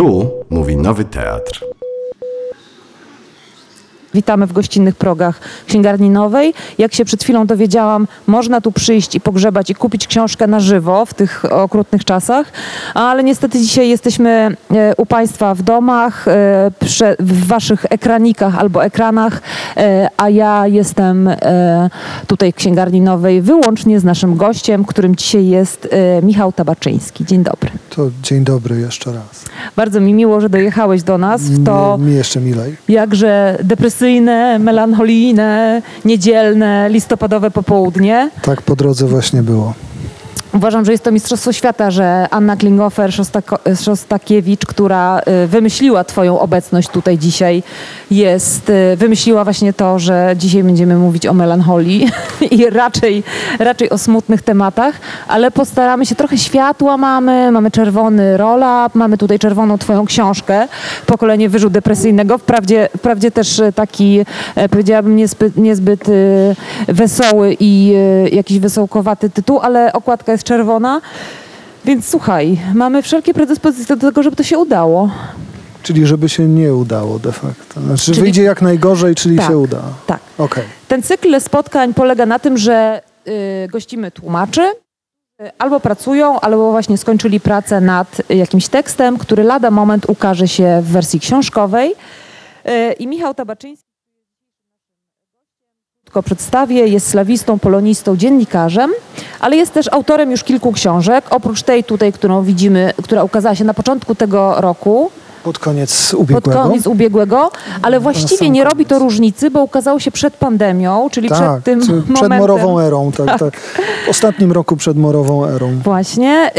Tu mówi Nowy Teatr. Witamy w gościnnych progach Księgarni Nowej. Jak się przed chwilą dowiedziałam, można tu przyjść i pogrzebać i kupić książkę na żywo w tych okrutnych czasach, ale niestety dzisiaj jesteśmy e, u Państwa w domach, e, w Waszych ekranikach albo ekranach, e, a ja jestem tutaj w Księgarni Nowej wyłącznie z naszym gościem, którym dzisiaj jest Michał Tabaczyński. Dzień dobry. To dzień dobry jeszcze raz. Bardzo mi miło, że dojechałeś do nas w to Mi, mi jeszcze milej. jakże depresyjne, melancholijne, niedzielne, listopadowe popołudnie. Tak po drodze właśnie było. Uważam, że jest to Mistrzostwo Świata, że Anna Klingofer-Szostakiewicz, która y, wymyśliła Twoją obecność tutaj dzisiaj, jest, y, wymyśliła właśnie to, że dzisiaj będziemy mówić o melancholii i raczej, raczej o smutnych tematach, ale postaramy się, trochę światła mamy, mamy czerwony roll-up, mamy tutaj czerwoną Twoją książkę, Pokolenie Wyżu Depresyjnego, wprawdzie, wprawdzie też y, taki, e, powiedziałabym, niezbyt, niezbyt wesoły i jakiś wesołkowaty tytuł, ale okładka jest czerwona. Więc słuchaj, mamy wszelkie predyspozycje do tego, żeby to się udało. Czyli żeby się nie udało de facto. Znaczy Czyli- wyjdzie jak najgorzej, czyli Tak. się uda. Tak. Okej. Ten cykl spotkań polega na tym, że y, gościmy tłumaczy, y, albo pracują, albo właśnie skończyli pracę nad jakimś tekstem, który lada moment ukaże się w wersji książkowej. Y, I Michał Tabaczyński krótko przedstawię, jest slawistą, polonistą, dziennikarzem, ale jest też autorem już kilku książek. Oprócz tej tutaj, którą widzimy, która ukazała się na początku tego roku, Pod koniec pod ubiegłego. koniec ubiegłego, ale właściwie nie robi to różnicy, bo ukazało się przed pandemią, czyli tak, przed tym czy- momentem. przed morową erą. Tak, tak. W ostatnim roku przed morową erą. Właśnie.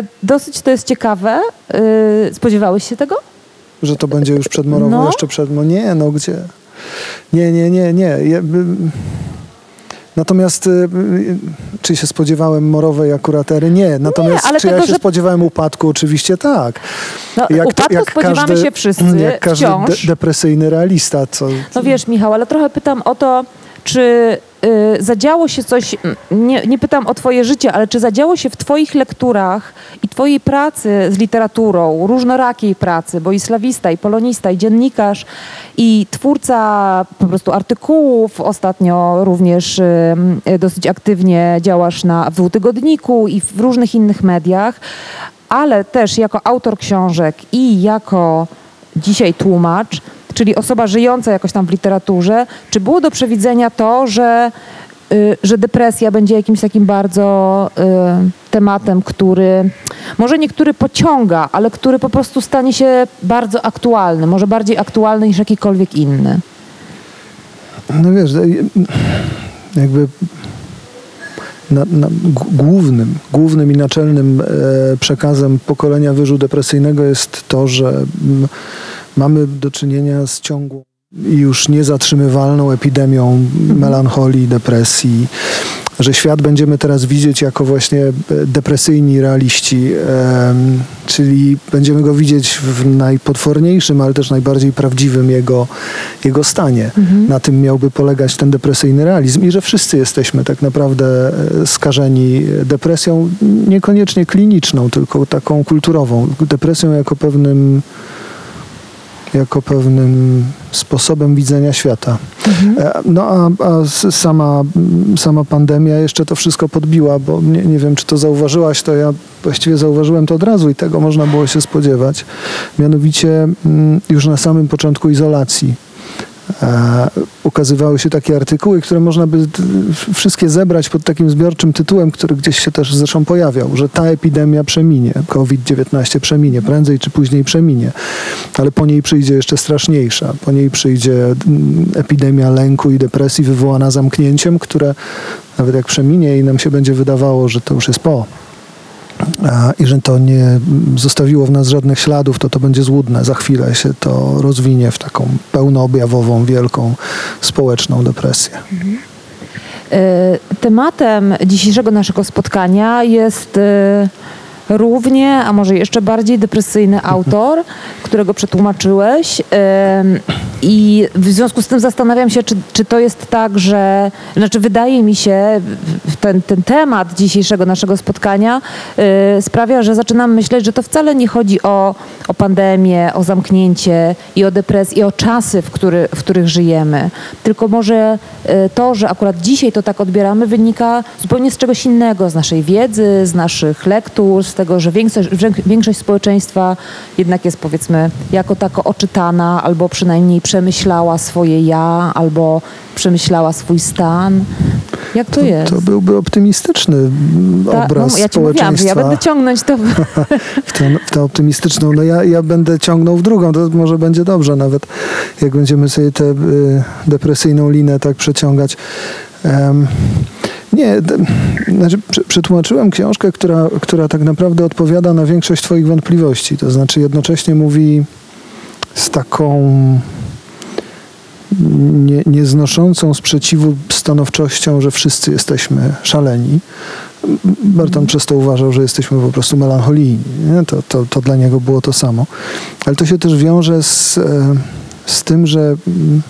Y, dosyć to jest ciekawe. Y, spodziewałeś się tego? Że to będzie już przed morową, No. jeszcze przed... No nie, no gdzie? Nie, nie, nie, nie. Ja. Natomiast y, y, czy się spodziewałem morowej akurat ery? Nie. Natomiast ale czy ja tego, się że- spodziewałem upadku? Oczywiście tak. No, upadku spodziewamy się wszyscy jak każdy de- depresyjny realista. Co, No wiesz, Michał, ale trochę pytam o to, czy y, zadziało się coś, nie, nie pytam o twoje życie, ale czy zadziało się w twoich lekturach i twojej pracy z literaturą, różnorakiej pracy, bo i slawista, i polonista, i dziennikarz, i twórca po prostu artykułów, ostatnio również y, dosyć aktywnie działasz na, w dwutygodniku i w różnych innych mediach, ale też jako autor książek i jako dzisiaj tłumacz, czyli osoba żyjąca jakoś tam w literaturze, czy było do przewidzenia to, że, y, że depresja będzie jakimś takim bardzo y, tematem, który może niektóry pociąga, ale który po prostu stanie się bardzo aktualny, może bardziej aktualny niż jakikolwiek inny. No wiesz, jakby na, na, głównym, głównym i naczelnym e, przekazem pokolenia wyżu depresyjnego jest to, że mm, mamy do czynienia z ciągłą i już niezatrzymywalną epidemią melancholii, depresji, że świat będziemy teraz widzieć jako właśnie e, depresyjni realiści, czyli będziemy go widzieć w najpotworniejszym, ale też najbardziej prawdziwym jego, jego stanie. Na tym miałby polegać ten depresyjny realizm i że wszyscy jesteśmy tak naprawdę e, skażeni depresją, niekoniecznie kliniczną, tylko taką kulturową. Depresją jako pewnym jako pewnym sposobem widzenia świata. E, No a, a sama, sama pandemia jeszcze to wszystko podbiła, bo nie, nie wiem, czy to zauważyłaś, to ja właściwie zauważyłem to od razu i tego można było się spodziewać. Mianowicie mm, już na samym początku izolacji ukazywały się takie artykuły, które można by wszystkie zebrać pod takim zbiorczym tytułem, który gdzieś się też zresztą pojawiał, że ta epidemia przeminie, COVID-19 przeminie, prędzej czy później przeminie, ale po niej przyjdzie jeszcze straszniejsza, po niej przyjdzie mm, epidemia lęku i depresji wywołana zamknięciem, które nawet jak przeminie i nam się będzie wydawało, że to już jest po, i że to nie zostawiło w nas żadnych śladów, to to będzie złudne. Za chwilę się to rozwinie w taką pełnoobjawową, wielką społeczną depresję. E, Tematem dzisiejszego naszego spotkania jest e, równie, a może jeszcze bardziej depresyjny autor, którego przetłumaczyłeś. I w związku z tym zastanawiam się, czy, czy to jest tak, że, znaczy wydaje mi się, ten, ten temat dzisiejszego naszego spotkania y, sprawia, że zaczynam myśleć, że to wcale nie chodzi o, o pandemię, o zamknięcie i o depresję, i o czasy, w, który, w których żyjemy. Tylko może y, to, że akurat dzisiaj to tak odbieramy, wynika zupełnie z czegoś innego, z naszej wiedzy, z naszych lektur, z tego, że większość, większość społeczeństwa jednak jest powiedzmy jako tako oczytana, albo przynajmniej przemyślała swoje ja, albo przemyślała swój stan. Jak to, jest? To byłby optymistyczny mm, Ta- obraz no, ja ci mówiłam, ja społeczeństwa. będę ciągnąć to. w tę, w tę optymistyczną. No ja, ja będę ciągnął w drugą, to może będzie dobrze nawet, jak będziemy sobie tę y, depresyjną linę tak przeciągać. Em, nie, znaczy prze- przetłumaczyłem książkę, która, która tak naprawdę odpowiada na większość twoich wątpliwości. To znaczy jednocześnie mówi z taką nie, nieznoszącą sprzeciwu stanowczością, że wszyscy jesteśmy szaleni. Barton przez to uważał, że jesteśmy po prostu melancholijni. To, to, to dla niego było to samo. Ale to się też wiąże z, e, z tym, że mm,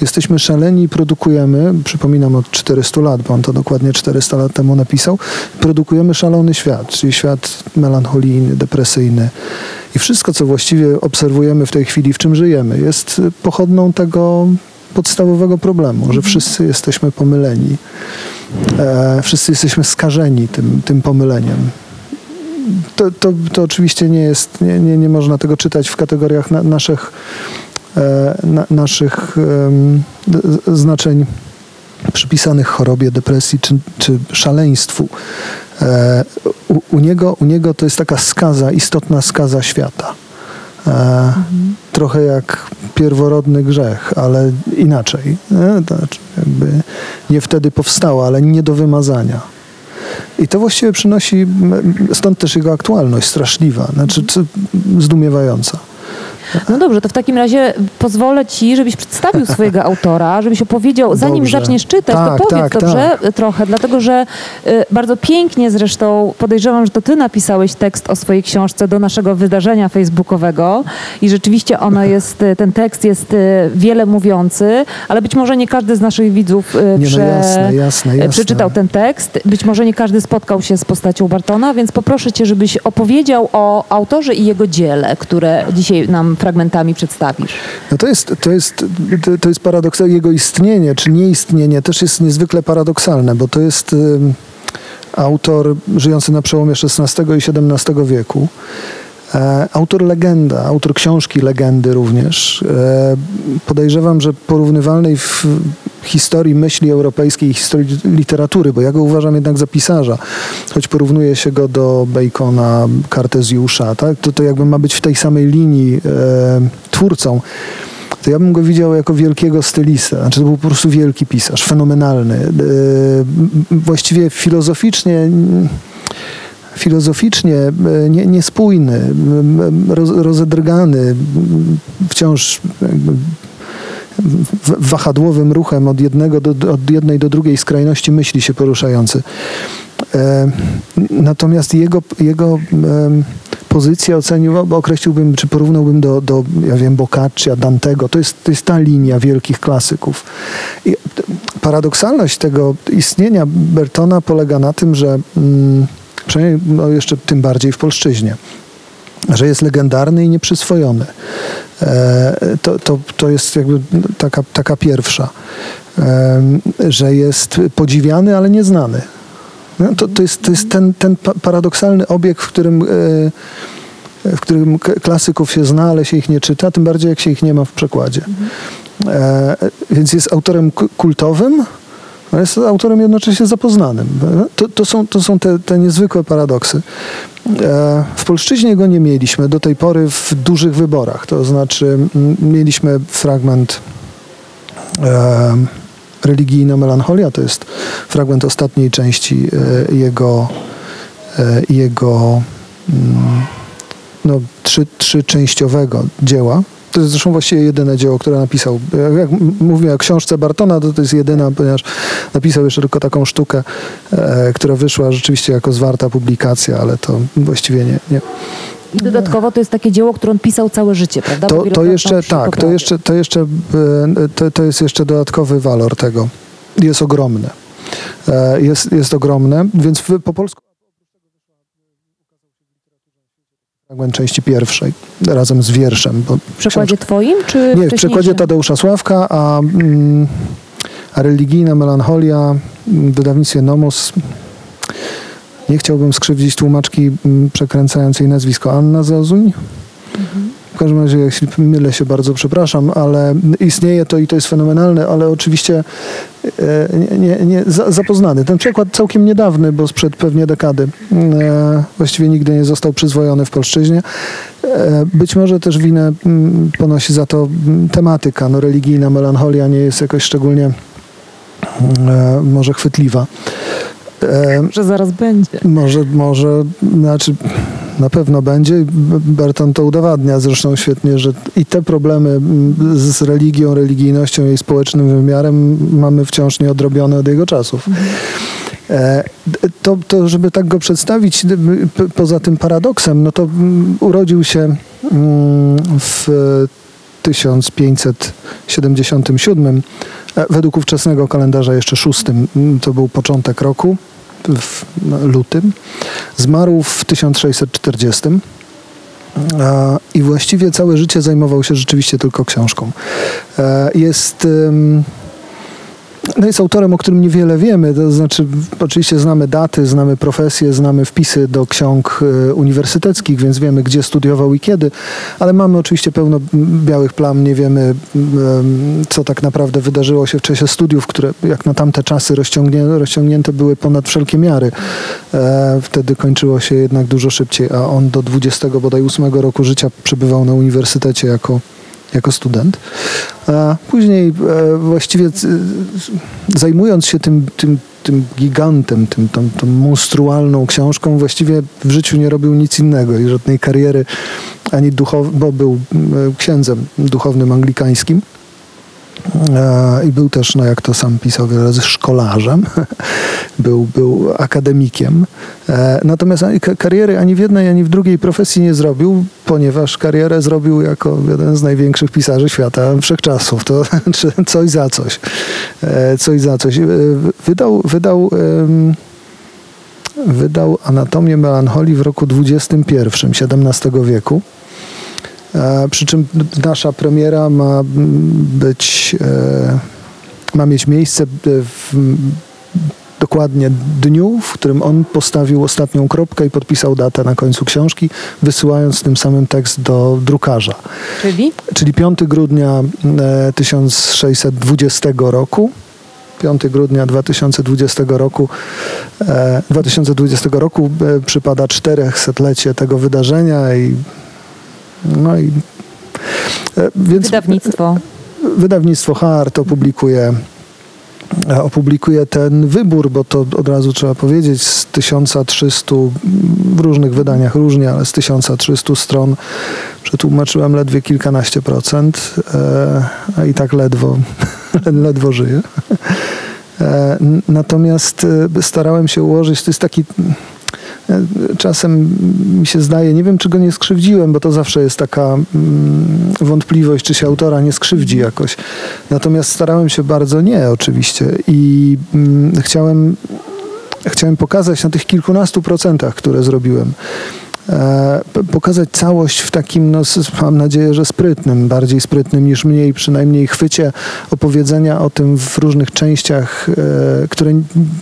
jesteśmy szaleni i produkujemy, przypominam od 400 lat, bo on to dokładnie 400 lat temu napisał, produkujemy szalony świat, czyli świat melancholijny, depresyjny. I wszystko, co właściwie obserwujemy w tej chwili, w czym żyjemy, jest pochodną tego podstawowego problemu, że wszyscy jesteśmy pomyleni. E, wszyscy jesteśmy skażeni tym, tym pomyleniem. To, to, to oczywiście nie jest, nie, nie, nie można tego czytać w kategoriach na, naszych, na, naszych znaczeń przypisanych chorobie, depresji czy, czy szaleństwu. E, u, u, niego, u niego to jest taka skaza, istotna skaza świata. E, Trochę jak pierworodny grzech, ale inaczej. Nie? Znaczy nie wtedy powstała, ale nie do wymazania. I to właściwie przynosi, stąd też jego aktualność straszliwa, znaczy czy, zdumiewająca. No dobrze, to w takim razie pozwolę ci, żebyś przedstawił swojego autora, żebyś opowiedział, zanim Dobrze. zaczniesz czytać, Tak, to powiedz tak, dobrze trochę, dlatego że y, bardzo pięknie zresztą, podejrzewam, że to ty napisałeś tekst o swojej książce do naszego wydarzenia facebookowego i rzeczywiście ono jest, y, ten tekst jest y, wiele mówiący, ale być może nie każdy z naszych widzów y, Nie, no prze- jasne, jasne, jasne. przeczytał ten tekst. Być może nie każdy spotkał się z postacią Bartona, więc poproszę cię, żebyś opowiedział o autorze i jego dziele, które dzisiaj nam fragmentami przedstawisz. No to jest, to jest, to- jest paradoksalne. Jego istnienie czy nieistnienie też jest niezwykle paradoksalne, bo to jest autor żyjący na przełomie XVI i XVII wieku. E, autor legenda, autor książki legendy również. E, podejrzewam, że porównywalnej w historii myśli europejskiej i historii literatury, bo ja go uważam jednak za pisarza, choć porównuje się go do Bacona, Kartezjusza, tak? to, to jakby ma być w tej samej linii e, twórcą to ja bym go widział jako wielkiego stylista. Znaczy to był po prostu wielki pisarz, fenomenalny. Właściwie filozoficznie filozoficznie e, nie, niespójny, rozedrgany, wciąż wahadłowym ruchem od, jednego do, od jednej do drugiej skrajności myśli się poruszający. E, Natomiast jego, jego pozycję ocenił, określiłbym, czy porównałbym do, do ja wiem, Boccaccia, Dantego. To jest, to jest ta linia wielkich klasyków. I paradoksalność tego istnienia Bertona polega na tym, że mm, przynajmniej no jeszcze tym bardziej w polszczyźnie, że jest legendarny i nieprzyswojony. E, to, to, to jest jakby taka, taka pierwsza, Em, że jest podziwiany, ale nieznany. No, to, to jest, to jest ten, ten pa- paradoksalny obieg, w którym, e, w którym klasyków się zna, ale się ich nie czyta, tym bardziej jak się ich nie ma w przekładzie. E, więc jest autorem ku- kultowym, ale jest autorem jednocześnie zapoznanym. To, to są, to są te, te niezwykłe paradoksy. E, W polszczyźnie go nie mieliśmy do tej pory w dużych wyborach. To znaczy mieliśmy fragment e, Religijna melancholia, to jest fragment ostatniej części e, jego, e, jego no, trzy, trzyczęściowego dzieła. To jest zresztą właściwie jedyne dzieło, które napisał. Jak, mówię o książce Bartona, to to jest jedyna, ponieważ napisał jeszcze tylko taką sztukę, e, która wyszła rzeczywiście jako zwarta publikacja, ale to właściwie nie. nie. I dodatkowo to jest takie dzieło, które on pisał całe życie, prawda? To, to jeszcze, tak, to jeszcze, to jeszcze, e, to, to jest jeszcze dodatkowy walor tego. Jest ogromny. E, Jest, jest ogromne, więc w, po polsku fragment części pierwszej razem z wierszem. Bo W przekładzie twoim, czy Nie, w przekładzie Tadeusza Sławka, a, mm, a religijna melancholia mm, w wydawnictwie Nomos. Nie chciałbym skrzywdzić tłumaczki mm, przekręcając jej nazwisko. Anna Zazuń? W każdym razie, jeśli mylę się, bardzo przepraszam, ale istnieje to i to jest fenomenalne, ale oczywiście e, nie, nie, nie, za, zapoznany. Ten przekład całkiem niedawny, bo sprzed pewnie dekady. E, właściwie nigdy nie został przyzwojony w polszczyźnie. E, być może też winę mm, ponosi za to mm, tematyka. No, religijna melancholia nie jest jakoś szczególnie może chwytliwa. Że zaraz będzie. może, może, znaczy na pewno będzie. Berton to udowadnia zresztą świetnie, że i te problemy z religią, religijnością, jej społecznym wymiarem mamy wciąż nieodrobione od jego czasów. E, To, to, żeby tak go przedstawić, poza tym paradoksem, no to urodził się w 1577, e, według ówczesnego kalendarza jeszcze szóstym, to był początek roku, w lutym. Zmarł w 1640. A, I właściwie całe życie zajmował się rzeczywiście tylko książką. E, Jest, no jest autorem, o którym niewiele wiemy, to znaczy oczywiście znamy daty, znamy profesje, znamy wpisy do ksiąg e, uniwersyteckich, więc wiemy gdzie studiował i kiedy, ale mamy oczywiście pełno białych plam, nie wiemy co tak naprawdę wydarzyło się w czasie studiów, które jak na tamte czasy rozciągnię, rozciągnięte były ponad wszelkie miary. E, Wtedy kończyło się jednak dużo szybciej, a on do 20 bodaj 8 roku życia przebywał na uniwersytecie jako, jako student. A później e, właściwie c- zajmując się tym, tym, tym gigantem, tym, tą, tą monstrualną książką, właściwie w życiu nie robił nic innego i żadnej kariery ani duchowej, bo był e, księdzem duchownym anglikańskim. E, I był też, no jak to sam pisał wiele razy, szkolarzem. był, był akademikiem. E, Natomiast kariery ani w jednej, ani w drugiej profesji nie zrobił, ponieważ karierę zrobił jako jeden z największych pisarzy świata wszechczasów. To coś za coś. E, Coś za coś. E, Wydał, wydał, wydał Anatomię melancholii w roku 21, XVII wieku. E, Przy czym nasza premiera ma być, e, ma mieć miejsce w dokładnie dniu, w którym on postawił ostatnią kropkę i podpisał datę na końcu książki, wysyłając tym samym tekst do drukarza. Czyli? Czyli 5 grudnia e, 1620 roku. 5 grudnia 2020 roku, e, 2020 roku e, przypada 400-lecie tego wydarzenia i no i e, więc Wydawnictwo. wydawnictwo Hart opublikuje, e, opublikuje ten wybór, bo to od razu trzeba powiedzieć, z 1300, w różnych wydaniach różnie, ale z 1300 stron przetłumaczyłem ledwie kilkanaście procent, e, a i tak ledwo, ledwo żyję. E, Natomiast e, starałem się ułożyć, to jest taki czasem mi się zdaje, nie wiem czy go nie skrzywdziłem, bo to zawsze jest taka mm, wątpliwość, czy się autora nie skrzywdzi jakoś. Natomiast starałem się bardzo nie oczywiście i mm, chciałem, chciałem pokazać na tych kilkunastu procentach, które zrobiłem, pokazać całość w takim, no, mam nadzieję, że sprytnym, bardziej sprytnym niż mniej, przynajmniej chwycie opowiedzenia o tym w różnych częściach, e, które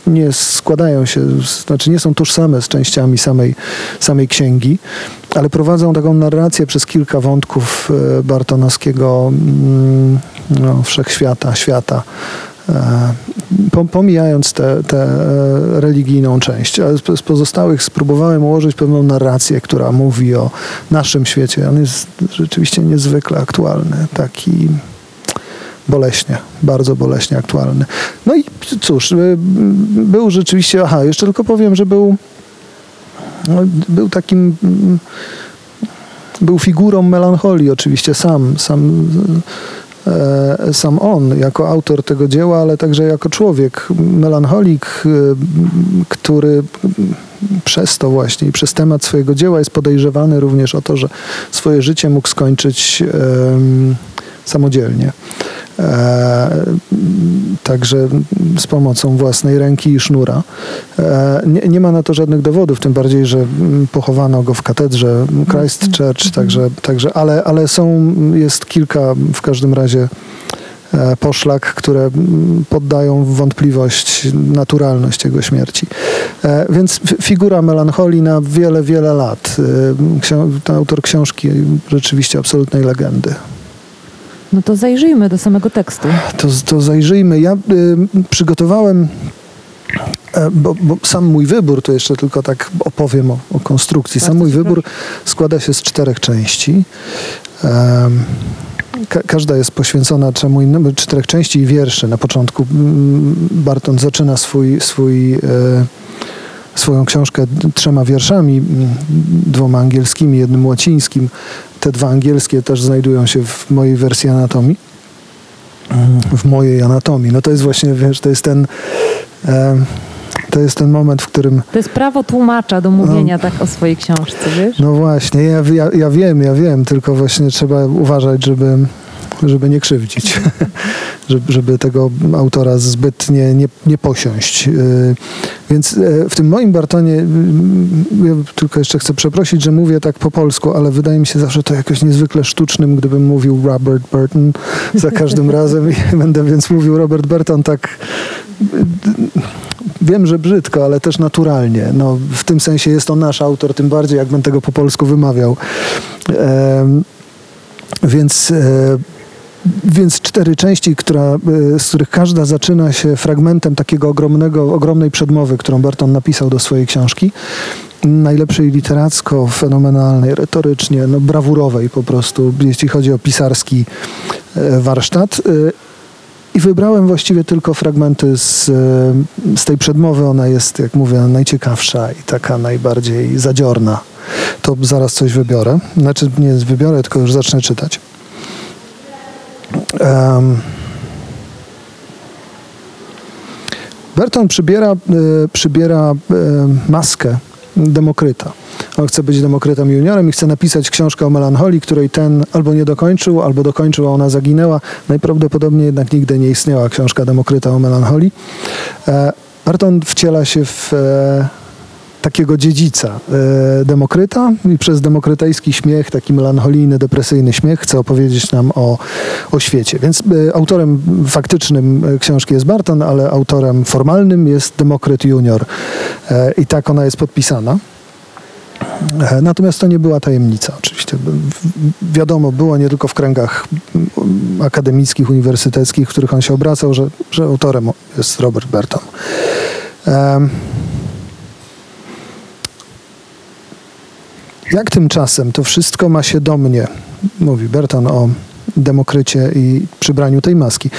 nie składają się, znaczy nie są tożsame z częściami samej, samej księgi, ale prowadzą taką narrację przez kilka wątków e, bartonowskiego mm, no, wszechświata, świata. E, po- Pomijając tę e, religijną część, ale z pozostałych spróbowałem ułożyć pewną narrację, która mówi o naszym świecie. On jest rzeczywiście niezwykle aktualny, taki boleśnie, bardzo boleśnie aktualny. No i cóż, y, był rzeczywiście, aha, jeszcze tylko powiem, że był, no, był takim mm, był figurą melancholii oczywiście sam, sam, e, sam on jako autor tego dzieła, ale także jako człowiek, melancholik, e, który przez to właśnie i przez temat swojego dzieła jest podejrzewany również o to, że swoje życie mógł skończyć samodzielnie. E, także z pomocą własnej ręki i sznura. E, nie, nie ma na to żadnych dowodów, tym bardziej, że mm, pochowano go w katedrze Christchurch, także, także, ale, ale są, jest kilka w każdym razie e, poszlak, które mm, poddają wątpliwość naturalność jego śmierci. E, Więc figura melancholii na wiele, wiele lat. E, Ksią- to autor książki rzeczywiście absolutnej legendy. No to zajrzyjmy do samego tekstu. To, to zajrzyjmy. Ja y, przygotowałem, e, bo, bo sam mój wybór, to jeszcze tylko tak opowiem o, o konstrukcji. Sam Bardzo mój cię wybór składa się z czterech części. Em, Ka- każda jest poświęcona czemu innemu, czterech części i wierszy. Na początku mm, Barton zaczyna swój, swój, e, swoją książkę trzema wierszami, mm, dwoma angielskimi, jednym łacińskim. Te dwa angielskie też znajdują się w mojej wersji anatomii w mojej anatomii. No to jest właśnie, wiesz, to jest ten, e, to jest ten moment, w którym, To jest prawo tłumacza do mówienia tak o swojej książce, wiesz? no właśnie, ja, ja, ja wiem, ja wiem, tylko właśnie trzeba uważać, żeby, żeby nie krzywdzić, żeby, żeby tego autora zbytnie nie, nie posiąść. Y, Więc e, w tym moim Bartonie, y, ja tylko jeszcze chcę przeprosić, że mówię tak po polsku, ale wydaje mi się zawsze to jakoś niezwykle sztucznym, gdybym mówił Robert Burton za każdym razem i będę więc mówił Robert Burton tak Wiem, że brzydko, ale też naturalnie. No, w tym sensie jest to nasz autor, tym bardziej jak będę tego po polsku wymawiał. Em, więc, e, więc cztery części, która, e, z których każda zaczyna się fragmentem takiego ogromnego, ogromnej przedmowy, którą Barton napisał do swojej książki. Najlepszej literacko, fenomenalnej, retorycznie, no brawurowej po prostu, jeśli chodzi o pisarski e, warsztat. E, i wybrałem właściwie tylko fragmenty z, z tej przedmowy. Ona jest, jak mówię, najciekawsza i taka najbardziej zadziorna. To zaraz coś wybiorę. Znaczy nie wybiorę, tylko już zacznę czytać. Em, Berton przybiera, e, przybiera e, maskę Demokryta. On chce być Demokrytem juniorem i chce napisać książkę o melancholii, której ten albo nie dokończył, albo dokończył, a ona zaginęła. Najprawdopodobniej jednak nigdy nie istniała książka Demokryta o melancholii. E, Barton wciela się w e, takiego dziedzica e, Demokryta i przez demokrytajski śmiech, taki melancholijny, depresyjny śmiech chce opowiedzieć nam o, o świecie. Więc e, autorem faktycznym e, książki jest Barton, ale autorem formalnym jest Demokryt Junior. I tak ona jest podpisana. Natomiast to nie była tajemnica, oczywiście. Wiadomo było nie tylko w kręgach mm, akademickich, uniwersyteckich, w których on się obracał, że, że autorem jest Robert Burton. Jak tymczasem to wszystko ma się do mnie, mówi Berton o demokrycie i przybraniu tej maski.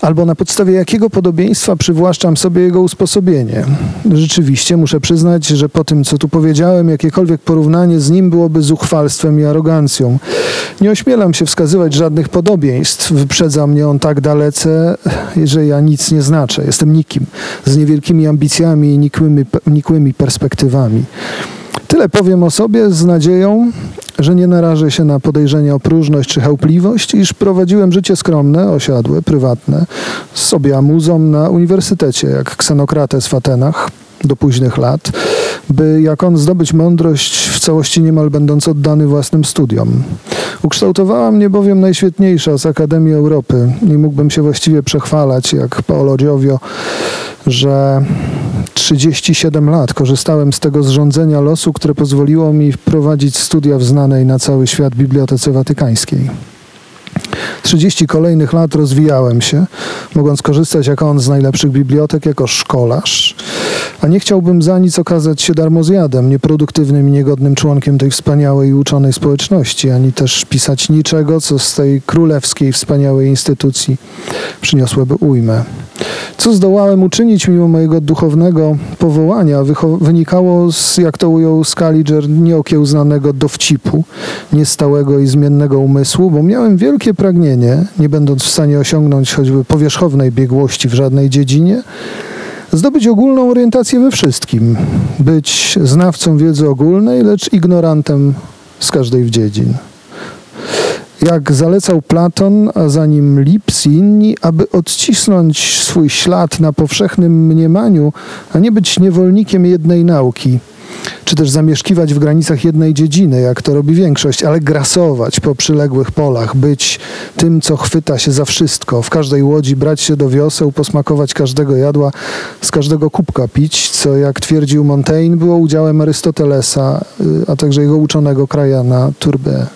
Albo na podstawie jakiego podobieństwa przywłaszczam sobie jego usposobienie. Rzeczywiście muszę przyznać, że po tym, co tu powiedziałem, jakiekolwiek porównanie z nim byłoby zuchwalstwem i arogancją. Nie ośmielam się wskazywać żadnych podobieństw. Wyprzedza mnie on tak dalece, że ja nic nie znaczę. Jestem nikim, z niewielkimi ambicjami i nikłymi, nikłymi perspektywami. Tyle powiem o sobie z nadzieją, że nie narażę się na podejrzenia o próżność czy chełpliwość, iż prowadziłem życie skromne, osiadłe, prywatne, z sobie amuzą na uniwersytecie, jak ksenokrates w Atenach do późnych lat, by jak on zdobyć mądrość w całości niemal będąc oddany własnym studiom. Ukształtowała mnie bowiem najświetniejsza z Akademii Europy i mógłbym się właściwie przechwalać, jak Paolo Giovio, że 37 lat korzystałem z tego zrządzenia losu, które pozwoliło mi prowadzić studia w znanej na cały świat Bibliotece Watykańskiej. 30 kolejnych lat rozwijałem się, mogąc korzystać jako on z najlepszych bibliotek, jako szkolarz. A nie chciałbym za nic okazać się darmozjadem, nieproduktywnym i niegodnym członkiem tej wspaniałej i uczonej społeczności, ani też pisać niczego, co z tej królewskiej, wspaniałej instytucji przyniosłoby ujmę. Co zdołałem uczynić mimo mojego duchownego powołania, wynikało z, jak to ujął Scaliger, nieokiełznanego dowcipu, niestałego i zmiennego umysłu, bo miałem wielkie pragnienie, nie będąc w stanie osiągnąć choćby powierzchownej biegłości w żadnej dziedzinie, zdobyć ogólną orientację we wszystkim, być znawcą wiedzy ogólnej, lecz ignorantem z każdej z dziedzin. Jak zalecał Platon, a za nim Lips i inni, aby odcisnąć swój ślad na powszechnym mniemaniu, a nie być niewolnikiem jednej nauki, czy też zamieszkiwać w granicach jednej dziedziny, jak to robi większość, ale grasować po przyległych polach, być tym, co chwyta się za wszystko, w każdej łodzi brać się do wioseł, posmakować każdego jadła, z każdego kubka pić, co jak twierdził Montaigne było udziałem Arystotelesa, y, a także jego uczonego krajana Turbe.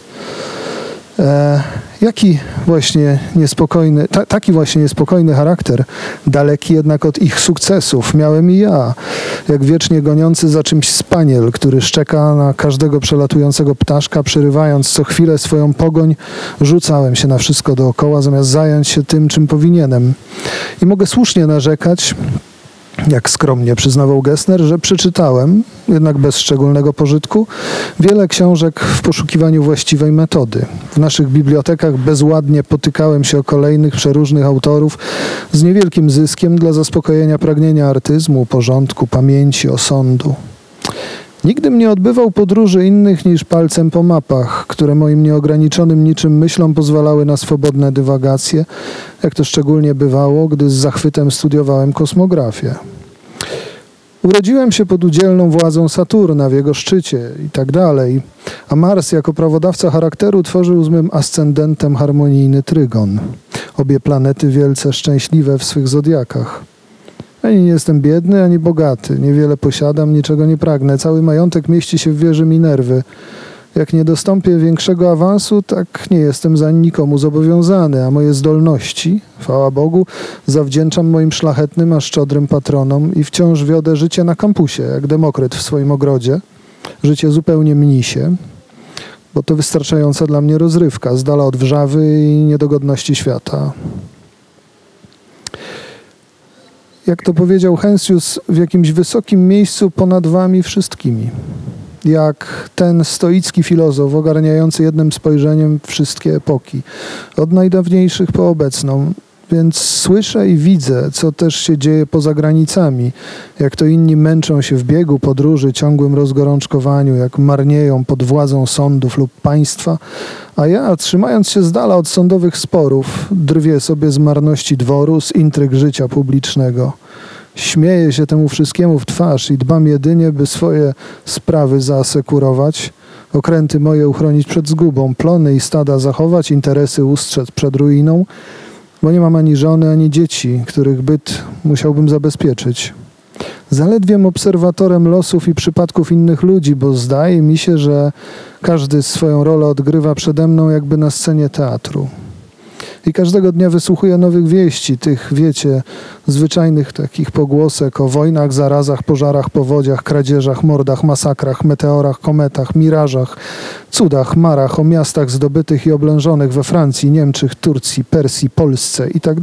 E, jaki właśnie niespokojny, ta, taki właśnie niespokojny charakter, daleki jednak od ich sukcesów, miałem i ja, jak wiecznie goniący za czymś spaniel, który szczeka na każdego przelatującego ptaszka, przerywając co chwilę swoją pogoń, rzucałem się na wszystko dookoła, zamiast zająć się tym, czym powinienem. I mogę słusznie narzekać, jak skromnie przyznawał Gessner, że przeczytałem, jednak bez szczególnego pożytku, wiele książek w poszukiwaniu właściwej metody. W naszych bibliotekach bezładnie potykałem się o kolejnych przeróżnych autorów z niewielkim zyskiem dla zaspokojenia pragnienia artyzmu, porządku, pamięci, osądu. Nigdym nie odbywał podróży innych niż palcem po mapach, które moim nieograniczonym niczym myślom pozwalały na swobodne dywagacje, jak to szczególnie bywało, gdy z zachwytem studiowałem kosmografię. Urodziłem się pod udzielną władzą Saturna w jego szczycie i tak dalej, a Mars jako prawodawca charakteru tworzył z mym ascendentem harmonijny trygon. Obie planety wielce szczęśliwe w swych zodiakach. Ani nie jestem biedny, ani bogaty. Niewiele posiadam, niczego nie pragnę. Cały majątek mieści się w wieży Minerwy. Jak nie dostąpię większego awansu, tak nie jestem za nikomu zobowiązany, a moje zdolności, chwała Bogu, zawdzięczam moim szlachetnym, a szczodrym patronom i wciąż wiodę życie na kampusie, jak Demokryt w swoim ogrodzie. Życie zupełnie mnisie, bo to wystarczająca dla mnie rozrywka, z dala od wrzawy i niedogodności świata. Jak to powiedział Hensius, w jakimś wysokim miejscu ponad wami wszystkimi. Jak ten stoicki filozof ogarniający jednym spojrzeniem wszystkie epoki, od najdawniejszych po obecną. Więc słyszę i widzę, co też się dzieje poza granicami, jak to inni męczą się w biegu, podróży, ciągłym rozgorączkowaniu, jak marnieją pod władzą sądów lub państwa, a ja, trzymając się z dala od sądowych sporów, drwię sobie z marności dworu, z intryg życia publicznego. Śmieję się temu wszystkiemu w twarz i dbam jedynie, by swoje sprawy zaasekurować, okręty moje uchronić przed zgubą, plony i stada zachować, interesy ustrzec przed ruiną, bo nie mam ani żony, ani dzieci, których byt musiałbym zabezpieczyć. Zaledwiem obserwatorem losów i przypadków innych ludzi, bo zdaje mi się, że każdy swoją rolę odgrywa przede mną jakby na scenie teatru. I każdego dnia wysłuchuję nowych wieści, tych, wiecie, zwyczajnych takich pogłosek o wojnach, zarazach, pożarach, powodziach, kradzieżach, mordach, masakrach, meteorach, kometach, mirażach, cudach, marach, o miastach zdobytych i oblężonych we Francji, Niemczech, Turcji, Persji, Polsce i tak.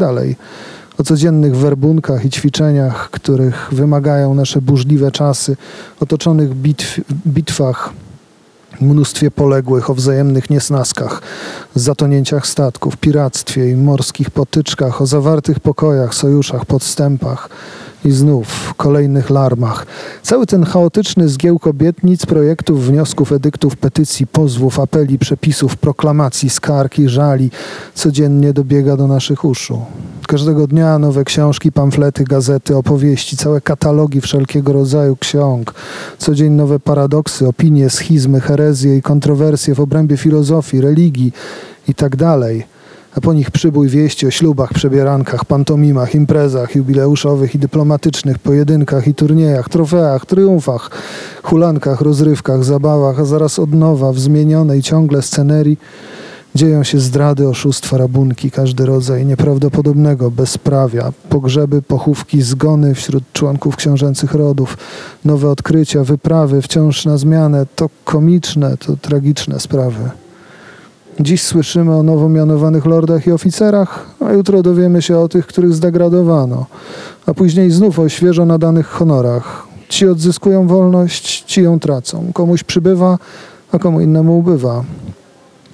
O codziennych werbunkach i ćwiczeniach, których wymagają nasze burzliwe czasy, otoczonych bitw, bitwach, mnóstwie poległych, o wzajemnych niesnaskach, zatonięciach statków, piractwie i morskich potyczkach, o zawartych pokojach, sojuszach, podstępach i znów kolejnych larmach. Cały ten chaotyczny zgiełk obietnic, projektów, wniosków, edyktów, petycji, pozwów, apeli, przepisów, proklamacji, skarg i żali codziennie dobiega do naszych uszu. Każdego dnia nowe książki, pamflety, gazety, opowieści, całe katalogi wszelkiego rodzaju ksiąg, codzień nowe paradoksy, opinie, schizmy, herezje i kontrowersje w obrębie filozofii, religii i tak a po nich przybój wieści o ślubach, przebierankach, pantomimach, imprezach jubileuszowych i dyplomatycznych, pojedynkach i turniejach, trofeach, triumfach, hulankach, rozrywkach, zabawach, a zaraz od nowa w zmienionej ciągle scenerii Dzieją się zdrady, oszustwa, rabunki, każdy rodzaj nieprawdopodobnego bezprawia, pogrzeby, pochówki, zgony wśród członków książęcych rodów, nowe odkrycia, wyprawy wciąż na zmianę. To komiczne, to tragiczne sprawy. Dziś słyszymy o nowo mianowanych lordach i oficerach, a jutro dowiemy się o tych, których zdegradowano, a później znów o świeżo nadanych honorach. Ci odzyskują wolność, ci ją tracą. Komuś przybywa, a komu innemu ubywa.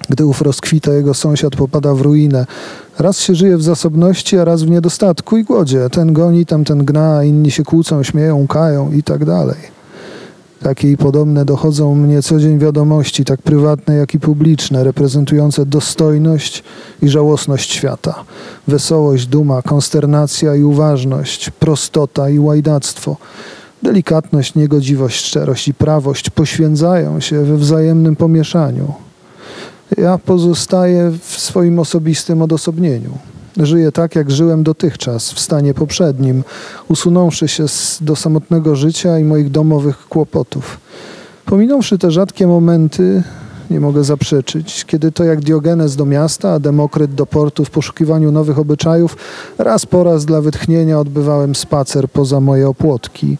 Gdy ów rozkwita, jego sąsiad popada w ruinę. Raz się żyje w zasobności, a raz w niedostatku i głodzie. Ten goni, tamten gna, inni się kłócą, śmieją, kają i tak dalej. Takie i podobne dochodzą mnie co dzień wiadomości, tak prywatne, jak i publiczne, reprezentujące dostojność i żałosność świata, wesołość, duma, konsternacja i uważność, prostota i łajdactwo, delikatność, niegodziwość, szczerość i prawość poświęcają się we wzajemnym pomieszaniu. Ja pozostaję w swoim osobistym odosobnieniu. Żyję tak, jak żyłem dotychczas, w stanie poprzednim, usunąwszy się z, do samotnego życia i moich domowych kłopotów. Pominąwszy te rzadkie momenty, nie mogę zaprzeczyć, kiedy to jak Diogenes do miasta, a Demokryt do portu w poszukiwaniu nowych obyczajów, raz po raz dla wytchnienia odbywałem spacer poza moje opłotki,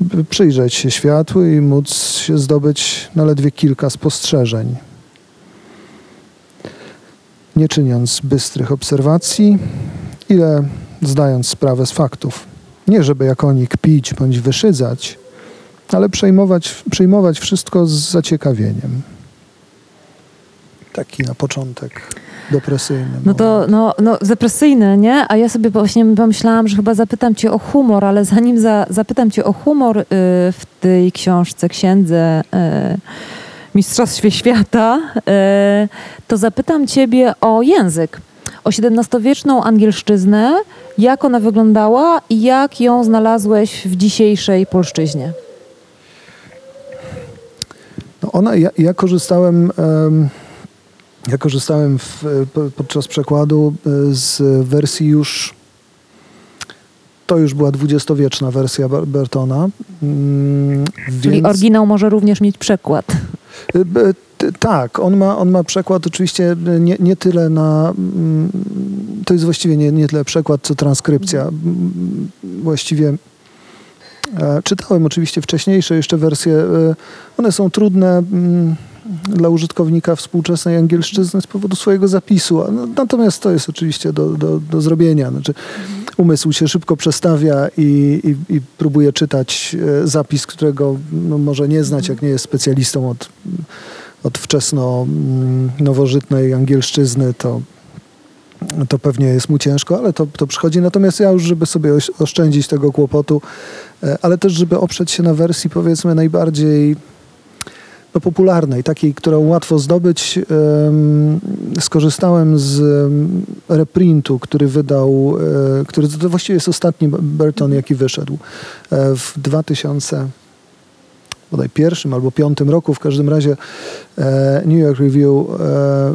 by przyjrzeć się światłu i móc się zdobyć na ledwie kilka spostrzeżeń nie czyniąc bystrych obserwacji, ile zdając sprawę z faktów. Nie żeby jak oni kpić bądź wyszydzać, ale przejmować, przyjmować wszystko z zaciekawieniem. Taki na początek depresyjny. No to no, no, depresyjne, nie? A ja sobie właśnie pomyślałam, że chyba zapytam cię o humor, ale zanim za, zapytam cię o humor y, w tej książce, księdze y, Mistrzostwie Świata, y, to zapytam ciebie o język. O XVII-wieczną angielszczyznę, jak ona wyglądała i jak ją znalazłeś w dzisiejszej polszczyźnie? No ona, ja, ja korzystałem, em, ja korzystałem w, po- podczas przekładu e, z wersji już, to już była dwudziestowieczna wersja Ber- Bertona. Mm, Czyli więc- oryginał może również mieć przekład. Y, Tak, on ma, on ma przekład oczywiście nie, nie tyle na. mm, To jest właściwie nie, nie tyle przekład, co transkrypcja. Właściwie e, czytałem oczywiście wcześniejsze jeszcze wersje. e, One są trudne dla użytkownika współczesnej angielszczyzny z powodu swojego zapisu. no- Natomiast to jest oczywiście do, do, do zrobienia. Znaczy, umysł się szybko przestawia i, i, i próbuje czytać e, zapis, którego no, może nie znać, jak nie jest specjalistą od, od wczesno mm, nowożytnej angielszczyzny, to, to pewnie jest mu ciężko, ale to, to przychodzi. Natomiast ja już, żeby sobie oszczędzić tego kłopotu, e, ale też, żeby oprzeć się na wersji powiedzmy najbardziej no, popularnej, takiej, którą łatwo zdobyć, em, skorzystałem z reprintu, który wydał, e, który to właściwie jest ostatni Burton, jaki wyszedł e, w 2000 bodaj pierwszym albo piątym roku, w każdym razie e, New York Review, e,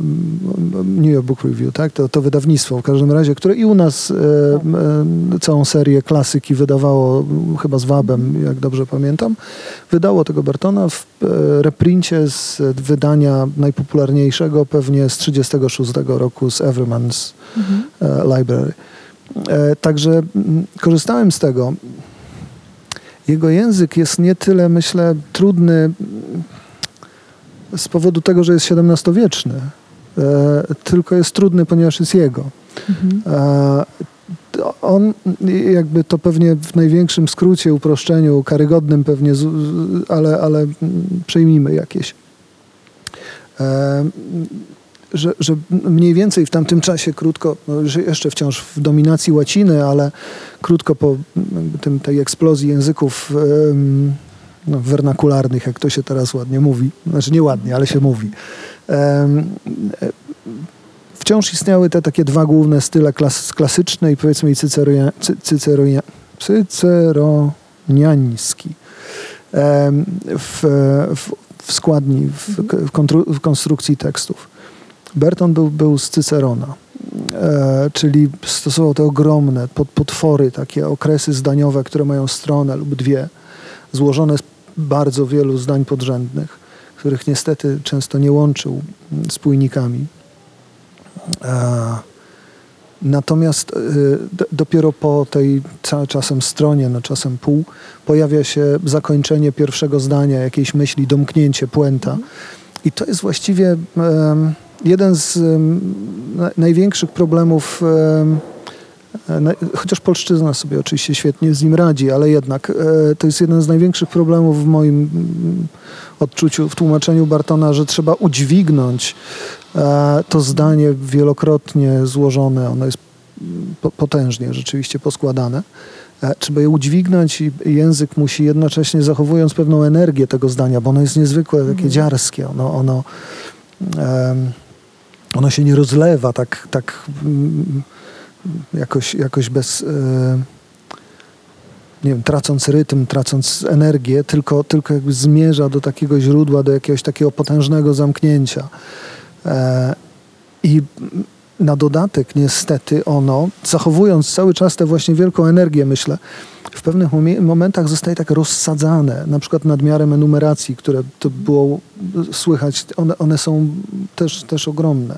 New York Book Review, tak, to, to wydawnictwo w każdym razie, które i u nas e, całą serię klasyki wydawało, chyba z Wabem, jak dobrze pamiętam, wydało tego Bartona w reprincie z wydania najpopularniejszego pewnie z 36 roku z Evermans e, Library. Także korzystałem z tego. Jego język jest nie tyle, myślę, trudny z powodu tego, że jest XVII-wieczny, e, tylko jest trudny, ponieważ jest jego. E, to On, jakby to pewnie w największym skrócie, uproszczeniu, karygodnym pewnie, ale, ale przyjmijmy jakieś. E, że, że mniej więcej w tamtym czasie, krótko, no jeszcze wciąż w dominacji łaciny, ale krótko po tym, tej eksplozji języków no, wernakularnych, jak to się teraz ładnie mówi, znaczy nie ładnie, ale się mówi. E, wciąż istniały te takie dwa główne style klas, klasyczny i powiedzmy i cyceronia, cy, cyceronia, cyceroniański. W, w, w składni, w, w, kontru, w konstrukcji tekstów. Berton był, był z Cycerona, e, czyli stosował te ogromne potwory, takie okresy zdaniowe, które mają stronę lub dwie, złożone z bardzo wielu zdań podrzędnych, których niestety często nie łączył mm, spójnikami. E, Natomiast d- dopiero po tej czasem stronie, no czasem pół, pojawia się zakończenie pierwszego zdania, jakiejś myśli, domknięcie, puenta. I to jest właściwie jeden z największych problemów, em, e, chociaż polszczyzna sobie oczywiście świetnie z nim radzi, ale jednak e, to jest jeden z największych problemów w moim mm, odczuciu, w tłumaczeniu Bartona, że trzeba udźwignąć e, to zdanie wielokrotnie złożone, ono jest po- potężnie rzeczywiście poskładane. Trzeba je udźwignąć i język musi jednocześnie zachowując pewną energię tego zdania, bo ono jest niezwykłe, takie dziarskie. Ono, ono, em, ono się nie rozlewa tak, tak mm, jakoś, jakoś bez... e, nie wiem, tracąc rytm, tracąc energię, tylko, tylko jakby zmierza do takiego źródła, do jakiegoś takiego potężnego zamknięcia. E, I na dodatek niestety ono, zachowując cały czas tę właśnie wielką energię, myślę, w pewnych momentach zostaje tak rozsadzane, na przykład nadmiarem enumeracji, które to było słychać, one, one są też, też ogromne.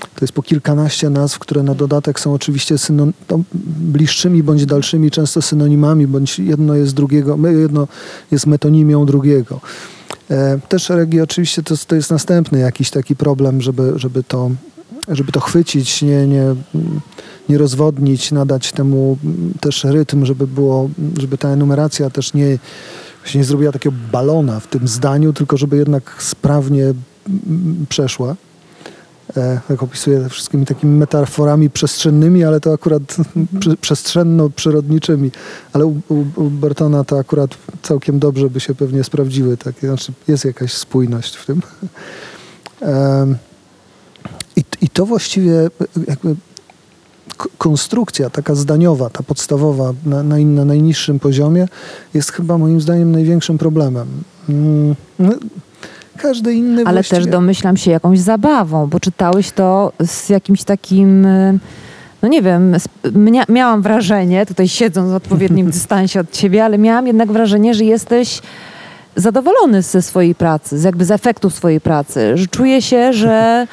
To jest po kilkanaście nazw, które na dodatek są oczywiście synon, no, bliższymi bądź dalszymi, często synonimami, bądź jedno jest drugiego, jedno jest metonimią drugiego. E, Też regi oczywiście to, to jest następny jakiś taki problem, żeby, żeby, to, żeby to chwycić, nie, nie, nie rozwodnić, nadać temu też rytm, żeby było, żeby ta enumeracja też nie, się nie zrobiła takiego balona w tym zdaniu, tylko żeby jednak sprawnie przeszła. E, tak opisuję wszystkimi takimi metaforami przestrzennymi, ale to akurat przy- przestrzenno-przyrodniczymi. Ale u, u, Bartona to akurat całkiem dobrze by się pewnie sprawdziły. Tak? Znaczy jest jakaś spójność w tym. Em, I, I to właściwie jakby konstrukcja taka zdaniowa, ta podstawowa na, na, na najniższym poziomie jest chyba moim zdaniem największym problemem. Mm, no, każdy inny Ale właściwie... też domyślam się jakąś zabawą, bo czytałeś to z jakimś takim, y, no nie wiem, miałam wrażenie, tutaj siedząc w odpowiednim dystansie od ciebie, ale miałam jednak wrażenie, że jesteś zadowolony ze swojej pracy, z jakby z efektu swojej pracy, że czuje się, że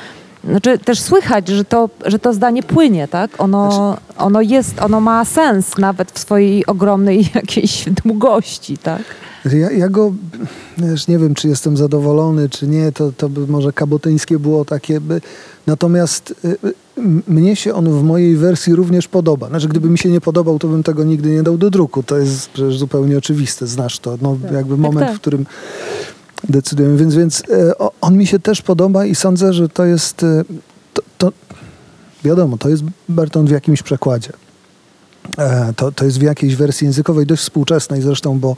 znaczy też słychać, że to, że to zdanie płynie, tak? Ono, Znaczy- ono jest, ono ma sens nawet w swojej ogromnej jakiejś długości, tak? Ja, ja go, wiesz, nie wiem, czy jestem zadowolony, czy nie, to, to by może kabotyńskie było takie. By, natomiast y, y, mnie się on w mojej wersji również podoba. Znaczy, gdyby mi się nie podobał, to bym tego nigdy nie dał do druku. To jest przecież zupełnie oczywiste, znasz to. No, jakby moment, tak. w którym decydujemy. Więc, więc o- on mi się też podoba i sądzę, że to jest, y, to, to wiadomo, to jest Berton w jakimś przekładzie. E, To, to jest w jakiejś wersji językowej, dość współczesnej zresztą, bo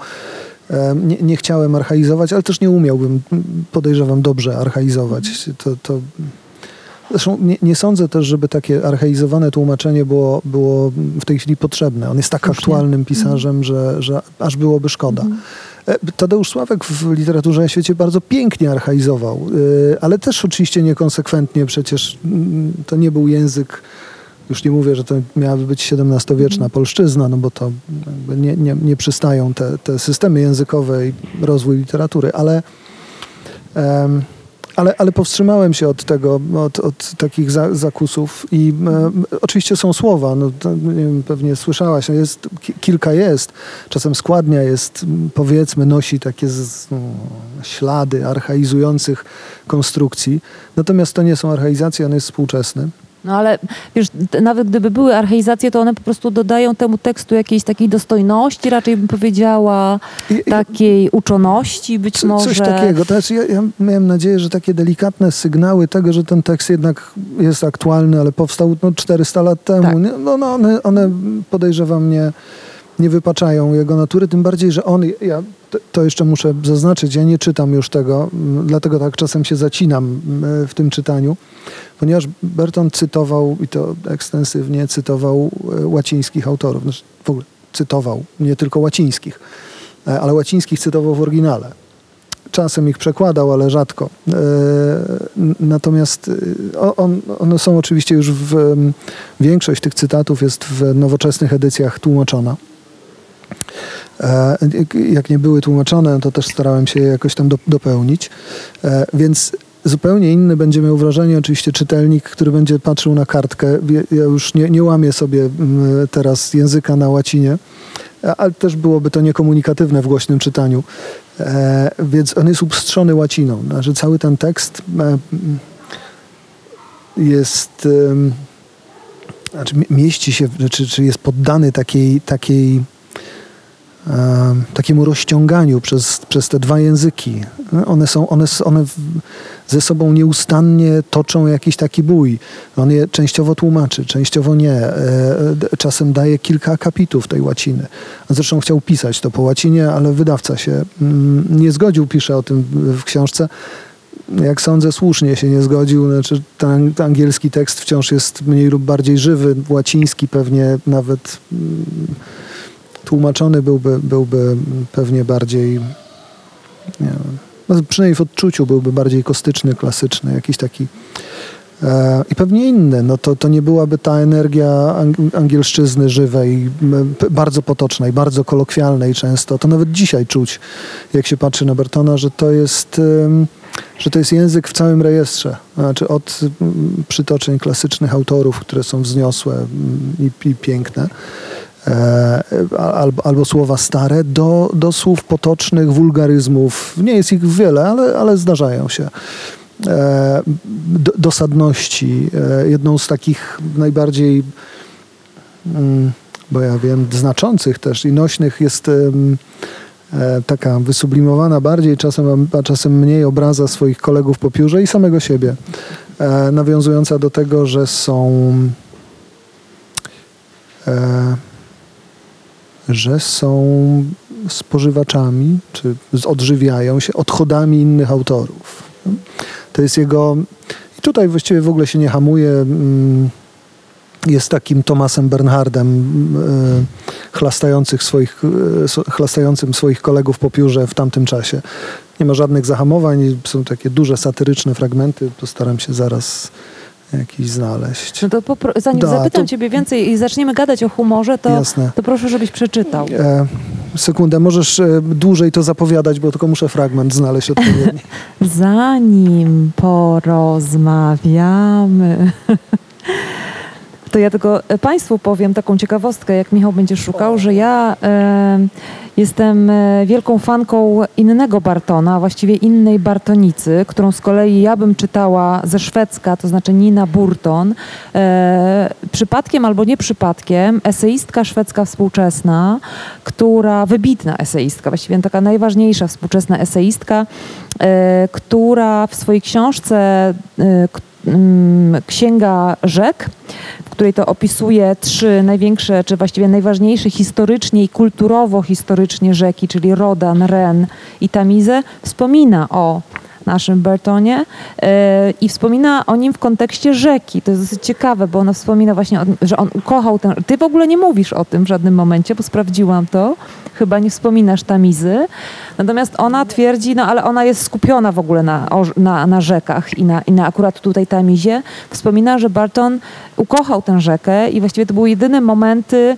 e, nie, nie chciałem archaizować, ale też nie umiałbym, podejrzewam, dobrze archaizować. To, to... Zresztą nie, nie sądzę też, żeby takie archaizowane tłumaczenie było, było w tej chwili potrzebne. On jest tak Słusznie. aktualnym pisarzem, że, że aż byłoby szkoda. E, Tadeusz Sławek w literaturze na świecie bardzo pięknie archaizował, e, ale też oczywiście niekonsekwentnie. Przecież mm, to nie był język, już nie mówię, że to miałaby być XVII-wieczna polszczyzna, no bo to nie, nie, nie przystają te, te systemy językowe i rozwój literatury, ale, em, ale, ale powstrzymałem się od tego, od, od takich za, zakusów i em, oczywiście są słowa, no, to, wiem, pewnie słyszałaś, no jest, ki- kilka jest, czasem składnia jest, powiedzmy, nosi takie z, no, ślady archaizujących konstrukcji, natomiast to nie są archaizacje, on jest współczesny. No ale wiesz, nawet gdyby były archaizacje, to one po prostu dodają temu tekstu jakiejś takiej dostojności, raczej bym powiedziała, takiej uczoności być Co, może. Coś takiego. To znaczy, ja, ja miałem nadzieję, że takie delikatne sygnały tego, że ten tekst jednak jest aktualny, ale powstał no, 400 lat temu. Tak. No, no, one, one podejrzewam nie, nie wypaczają jego natury, tym bardziej, że on, ja to- jeszcze muszę zaznaczyć, ja nie czytam już tego, dlatego tak czasem się zacinam w tym czytaniu, ponieważ Berton cytował, i to ekstensywnie, cytował e, łacińskich autorów. Znaczy, w ogóle cytował, nie tylko łacińskich, e, ale łacińskich cytował w oryginale. Czasem ich przekładał, ale rzadko. E, Natomiast on, one są oczywiście już w. Większość tych cytatów jest w nowoczesnych edycjach tłumaczona. E, jak- nie były tłumaczone, to też starałem się je jakoś tam do, dopełnić. E, Więc zupełnie inny będzie miał wrażenie oczywiście czytelnik, który będzie patrzył na kartkę. Ja- już nie, nie łamię sobie mm, teraz języka na łacinie, ale też byłoby to niekomunikatywne w głośnym czytaniu. E, więc on jest upstrzony łaciną. Znaczy cały ten tekst jest... znaczy mie- mieści się, czy, czy jest poddany takiej, takiej takiemu rozciąganiu przez, przez te dwa języki. One, są, one, one ze sobą nieustannie toczą jakiś taki bój. On je częściowo tłumaczy, częściowo nie. E, Czasem daje kilka akapitów tej łaciny. Zresztą chciał pisać to po łacinie, ale wydawca się mm, nie zgodził, pisze o tym w książce. Jak sądzę, słusznie się nie zgodził. Znaczy, ten angielski tekst wciąż jest mniej lub bardziej żywy. Łaciński pewnie nawet mm, tłumaczony byłby, byłby pewnie bardziej, nie wiem, no przynajmniej w odczuciu byłby bardziej kostyczny, klasyczny, jakiś taki e, i pewnie inny. No to, to nie byłaby ta energia ang- angielszczyzny żywej, bardzo potocznej, bardzo kolokwialnej często. To nawet dzisiaj czuć, jak się patrzy na Bertona, że to jest... że to jest język w całym rejestrze. Znaczy od przytoczeń klasycznych autorów, które są wzniosłe i, i piękne, albo, albo słowa stare, do, do słów potocznych, wulgaryzmów. Nie jest ich wiele, ale, ale zdarzają się. E, do, dosadności. E, jedną z takich najbardziej, mm, bo ja wiem, znaczących też i nośnych jest e, taka wysublimowana bardziej, czasem, a czasem mniej obraza swoich kolegów po piórze i samego siebie. E, nawiązująca do tego, że są e, że są spożywaczami, czy odżywiają się odchodami innych autorów. To jest jego. I tutaj właściwie w ogóle się nie hamuje. mm, Jest takim Tomasem Bernhardem, e, chlastających swoich, so- chlastającym swoich kolegów po piórze w tamtym czasie. Nie ma żadnych zahamowań, są takie duże satyryczne fragmenty. Postaram się zaraz jakiś znaleźć. No to popro- zanim Da, zapytam to- ciebie więcej i zaczniemy gadać o humorze, to, Jasne. to proszę, żebyś przeczytał. E, sekundę, możesz e, dłużej to zapowiadać, bo tylko muszę fragment znaleźć odpowiedni. Zanim porozmawiamy. To ja tylko e, Państwu powiem taką ciekawostkę, jak Michał będzie szukał, że ja e, jestem e, wielką fanką innego Bartona, właściwie innej Bartonicy, którą z kolei ja bym czytała ze szwedzka, to znaczy Nina Burton. Przypadkiem albo nie przypadkiem, eseistka szwedzka współczesna, która, wybitna eseistka, właściwie taka najważniejsza współczesna eseistka, która w swojej książce Księga Rzek, w której to opisuje trzy największe, czy właściwie najważniejsze historycznie i kulturowo-historycznie rzeki, czyli Rodan, Ren i Tamizę, wspomina o naszym Bertonie e, i wspomina o nim w kontekście rzeki. To jest dosyć ciekawe, bo ona wspomina właśnie, o, że on ukochał tę... Ty w ogóle nie mówisz o tym w żadnym momencie, bo sprawdziłam to. Chyba nie wspominasz Tamizy. Natomiast ona twierdzi, no ale ona jest skupiona w ogóle na, na, na rzekach i na, i na akurat tutaj Tamizie. Wspomina, że Barton ukochał tę rzekę i właściwie to były jedyne momenty,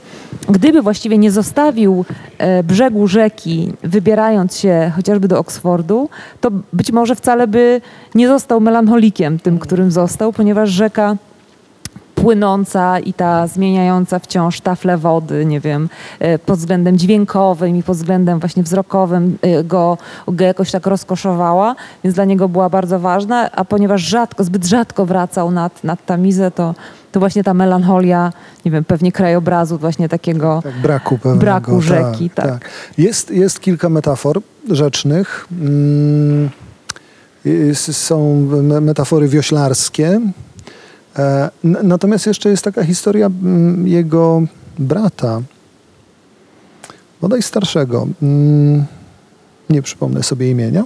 gdyby właściwie nie zostawił e, brzegu rzeki, wybierając się chociażby do Oksfordu, to być może wcale by nie został melancholikiem tym, którym został, ponieważ rzeka płynąca i ta zmieniająca wciąż tafle wody, nie wiem, e, pod względem dźwiękowym i pod względem właśnie wzrokowym e, go, go jakoś tak rozkoszowała, więc dla niego była bardzo ważna, a ponieważ rzadko, zbyt rzadko wracał nad, nad Tamizę, to, to właśnie ta melancholia, nie wiem, pewnie krajobrazu właśnie takiego Tak, braku pewnego. Braku rzeki, tak. Jest, jest kilka metafor rzecznych. Mm, jest- są me- metafory wioślarskie. E, Natomiast jeszcze jest taka historia mm, jego brata, bodaj starszego, mm, nie przypomnę sobie imienia,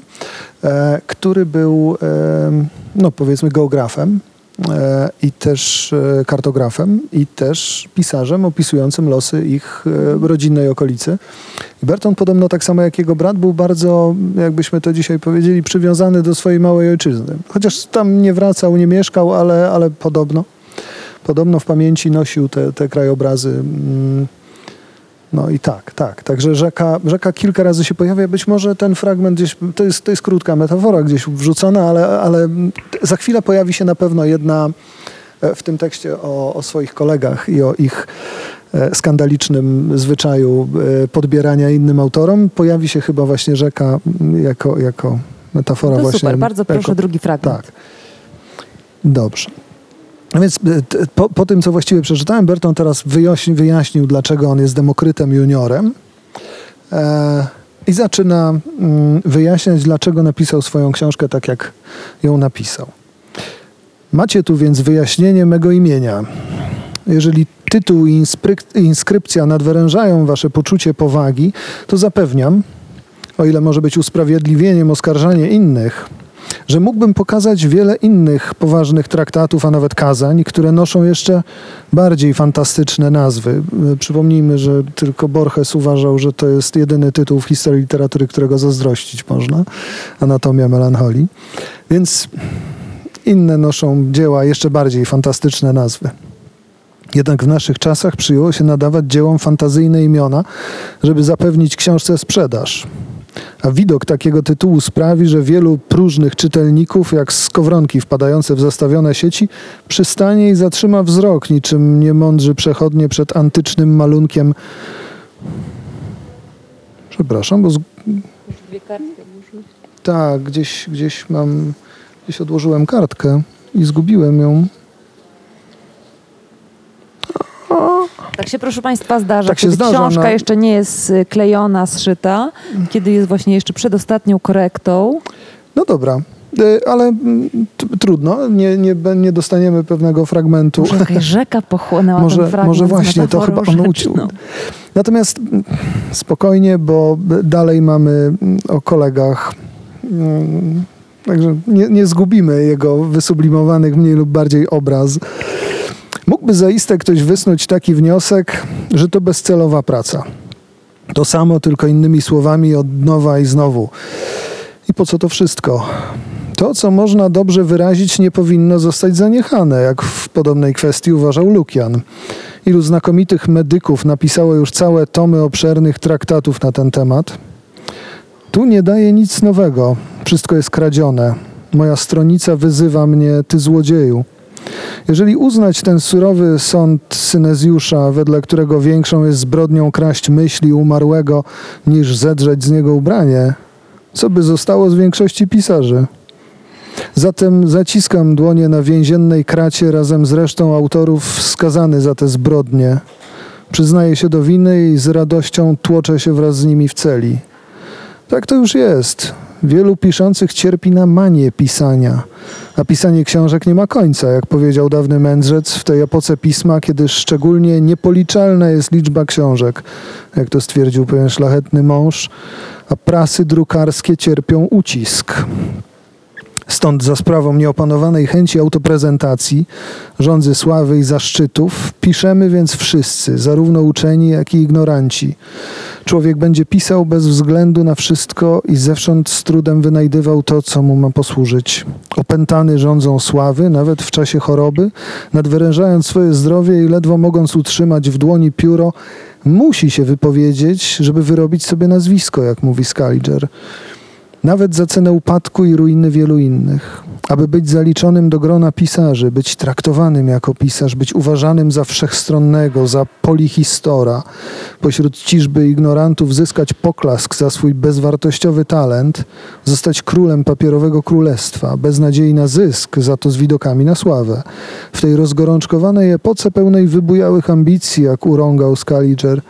e, który był, em, no powiedzmy, geografem. e, i też e, kartografem i też pisarzem opisującym losy ich e, rodzinnej okolicy. I Berton podobno tak samo jak jego brat był bardzo, jakbyśmy to dzisiaj powiedzieli, przywiązany do swojej małej ojczyzny. Chociaż tam nie wracał, nie mieszkał, ale, ale podobno. Podobno w pamięci nosił te, te krajobrazy. No i tak, tak. Także rzeka, rzeka kilka razy się pojawia. Być może ten fragment gdzieś, to jest, to jest krótka metafora gdzieś wrzucona, ale, ale za chwilę pojawi się na pewno jedna e, w tym tekście o, o swoich kolegach i o ich e, skandalicznym zwyczaju e, podbierania innym autorom. Pojawi się chyba właśnie rzeka jako, jako metafora To właśnie. super, bardzo proszę jako, drugi fragment. tak. Dobrze. Więc e, po, po tym, co właściwie przeczytałem, Berton teraz wyjaśni, wyjaśnił, dlaczego on jest demokrytem juniorem e, i zaczyna mm, wyjaśniać, dlaczego napisał swoją książkę tak, jak ją napisał. Macie tu więc wyjaśnienie mego imienia. Jeżeli tytuł i inskrypcja nadwyrężają wasze poczucie powagi, to zapewniam, o ile może być usprawiedliwieniem oskarżanie innych, że mógłbym pokazać wiele innych poważnych traktatów, a nawet kazań, które noszą jeszcze bardziej fantastyczne nazwy. E, Przypomnijmy, że tylko Borges uważał, że to jest jedyny tytuł w historii literatury, którego zazdrościć można. Anatomia melancholii. Więc inne noszą dzieła jeszcze bardziej fantastyczne nazwy. Jednak w naszych czasach przyjęło się nadawać dziełom fantazyjne imiona, żeby zapewnić książce sprzedaż. A widok takiego tytułu sprawi, że wielu próżnych czytelników, jak skowronki wpadające w zastawione sieci, przystanie i zatrzyma wzrok, niczym niemądrzy przechodnie przed antycznym malunkiem. Przepraszam, bo z... tak, gdzieś, gdzieś mam, gdzieś odłożyłem kartkę i zgubiłem ją. Tak się, proszę Państwa, zdarza, Tak się zdarza, książka no. jeszcze nie jest y, klejona, zszyta, kiedy jest właśnie jeszcze przed ostatnią korektą. No dobra, y, ale mm, trudno, nie, nie, nie dostaniemy pewnego fragmentu. Może jakaś rzeka pochłonęła Może- ten fragment może właśnie, to chyba on uciął. rzeczną. Natomiast mm, spokojnie, bo b- dalej mamy mm, o kolegach. Także nie, nie zgubimy jego wysublimowanych mniej lub bardziej obraz. Mógłby zaiste ktoś wysnuć taki wniosek, że to bezcelowa praca. To samo, tylko innymi słowami od nowa i znowu. I po co to wszystko? To, co można dobrze wyrazić, nie powinno zostać zaniechane, jak w podobnej kwestii uważał Lukian. Ilu znakomitych medyków napisało już całe tomy obszernych traktatów na ten temat. Tu nie daje nic nowego, wszystko jest kradzione. Moja stronica wyzywa mnie, ty złodzieju. Jeżeli uznać ten surowy sąd Synezjusza, wedle którego większą jest zbrodnią kraść myśli umarłego, niż zedrzeć z niego ubranie, co by zostało z większości pisarzy? Zatem zaciskam dłonie na więziennej kracie razem z resztą autorów skazany za te zbrodnie. Przyznaję się do winy i z radością tłoczę się wraz z nimi w celi. Tak to już jest. Wielu piszących cierpi na manię pisania, a pisanie książek nie ma końca, jak powiedział dawny mędrzec w tej epoce pisma, kiedy szczególnie niepoliczalna jest liczba książek, jak to stwierdził pewien szlachetny mąż, a prasy drukarskie cierpią ucisk. Stąd za sprawą nieopanowanej chęci autoprezentacji, rządzy sławy i zaszczytów, piszemy więc wszyscy, zarówno uczeni, jak i ignoranci. Człowiek będzie pisał bez względu na wszystko i zewsząd z trudem wynajdywał to, co mu ma posłużyć. Opętany rządzą sławy, nawet w czasie choroby, nadwyrężając swoje zdrowie i ledwo mogąc utrzymać w dłoni pióro, musi się wypowiedzieć, żeby wyrobić sobie nazwisko, jak mówi Scaliger nawet za cenę upadku i ruiny wielu innych. Aby być zaliczonym do grona pisarzy, być traktowanym jako pisarz, być uważanym za wszechstronnego, za polihistora, pośród ciżby ignorantów zyskać poklask za swój bezwartościowy talent, zostać królem papierowego królestwa, bez nadziei na zysk, za to z widokami na sławę. W tej rozgorączkowanej epoce pełnej wybujałych ambicji, jak urągał Scaliger,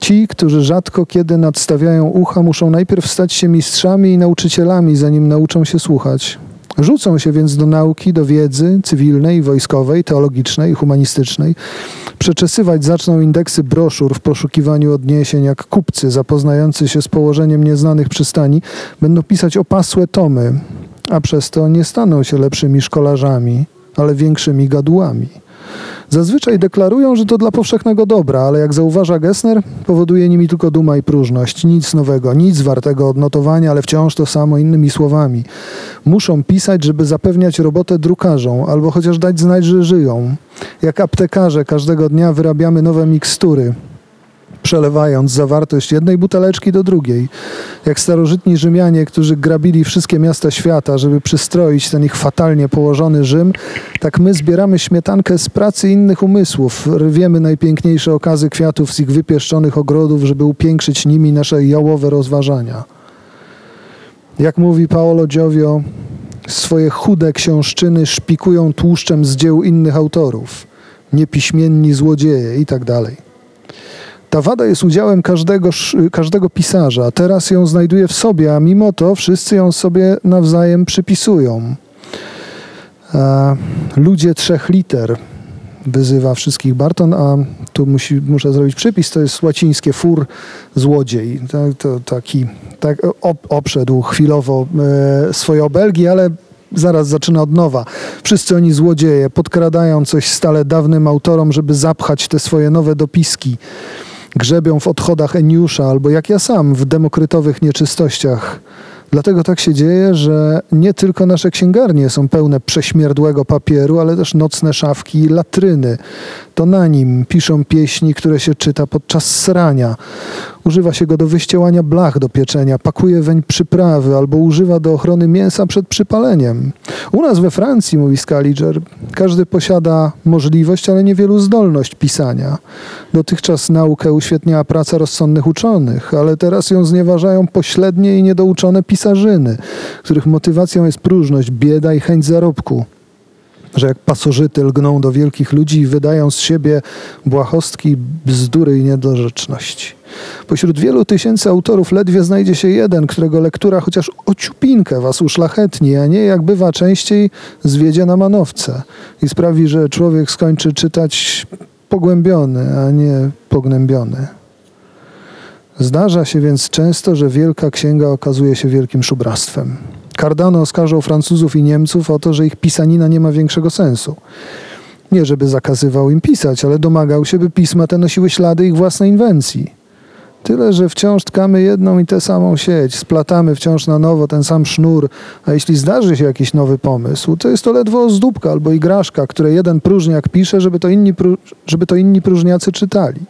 Ci, którzy rzadko kiedy nadstawiają ucha, muszą najpierw stać się mistrzami i nauczycielami, zanim nauczą się słuchać. Rzucą się więc do nauki, do wiedzy cywilnej, wojskowej, teologicznej, humanistycznej. Przeczesywać zaczną indeksy broszur w poszukiwaniu odniesień, jak kupcy zapoznający się z położeniem nieznanych przystani będą pisać opasłe tomy, a przez to nie staną się lepszymi szkolarzami, ale większymi gadułami. Zazwyczaj deklarują, że to dla powszechnego dobra, ale jak zauważa Gessner, powoduje nimi tylko duma i próżność. Nic nowego, nic wartego odnotowania, ale wciąż to samo innymi słowami. Muszą pisać, żeby zapewniać robotę drukarzom, albo chociaż dać znać, że żyją. Jak aptekarze każdego dnia wyrabiamy nowe mikstury. Przelewając zawartość jednej buteleczki do drugiej. Jak starożytni Rzymianie, którzy grabili wszystkie miasta świata, żeby przystroić ten ich fatalnie położony Rzym, tak my zbieramy śmietankę z pracy innych umysłów, rwiemy najpiękniejsze okazy kwiatów z ich wypieszczonych ogrodów, żeby upiększyć nimi nasze jałowe rozważania. Jak mówi Paolo Giovio, swoje chude książczyny szpikują tłuszczem z dzieł innych autorów, niepiśmienni złodzieje i tak dalej. Ta wada jest udziałem każdego, każdego pisarza, teraz ją znajduje w sobie, a mimo to wszyscy ją sobie nawzajem przypisują. E, ludzie trzech liter wyzywa wszystkich Barton, a tu musi, muszę zrobić przypis, to jest łacińskie fur złodziej. To, taki tak, op, oprzedł chwilowo e, swoje obelgi, ale zaraz zaczyna od nowa. Wszyscy oni złodzieje, podkradają coś stale dawnym autorom, żeby zapchać te swoje nowe dopiski. Grzebią w odchodach Eniusza, albo jak ja sam, w demokrytowych nieczystościach. Dlatego tak się dzieje, że nie tylko nasze księgarnie są pełne prześmierdłego papieru, ale też nocne szafki i latryny. To na nim piszą pieśni, które się czyta podczas srania. Używa się go do wyściełania blach do pieczenia, pakuje weń przyprawy albo używa do ochrony mięsa przed przypaleniem. U nas we Francji, mówi Scaliger, każdy posiada możliwość, ale niewielu zdolność pisania. Dotychczas naukę uświetniała praca rozsądnych uczonych, ale teraz ją znieważają pośrednie i niedouczone pisarzyny, których motywacją jest próżność, bieda i chęć zarobku że jak pasożyty lgną do wielkich ludzi i wydają z siebie błahostki, bzdury i niedorzeczności. Pośród wielu tysięcy autorów ledwie znajdzie się jeden, którego lektura chociaż o ciupinkę was uszlachetni, a nie, jak bywa częściej, zwiedzie na manowce i sprawi, że człowiek skończy czytać pogłębiony, a nie pognębiony. Zdarza się więc często, że wielka księga okazuje się wielkim szubrastwem. Cardano oskarżał Francuzów i Niemców o to, że ich pisanina nie ma większego sensu. Nie żeby zakazywał im pisać, ale domagał się, by pisma te nosiły ślady ich własnej inwencji. Tyle, że wciąż tkamy jedną i tę samą sieć, splatamy wciąż na nowo ten sam sznur, a jeśli zdarzy się jakiś nowy pomysł, to jest to ledwo ozdóbka albo igraszka, które jeden próżniak pisze, żeby to inni, żeby to inni próżniacy czytali.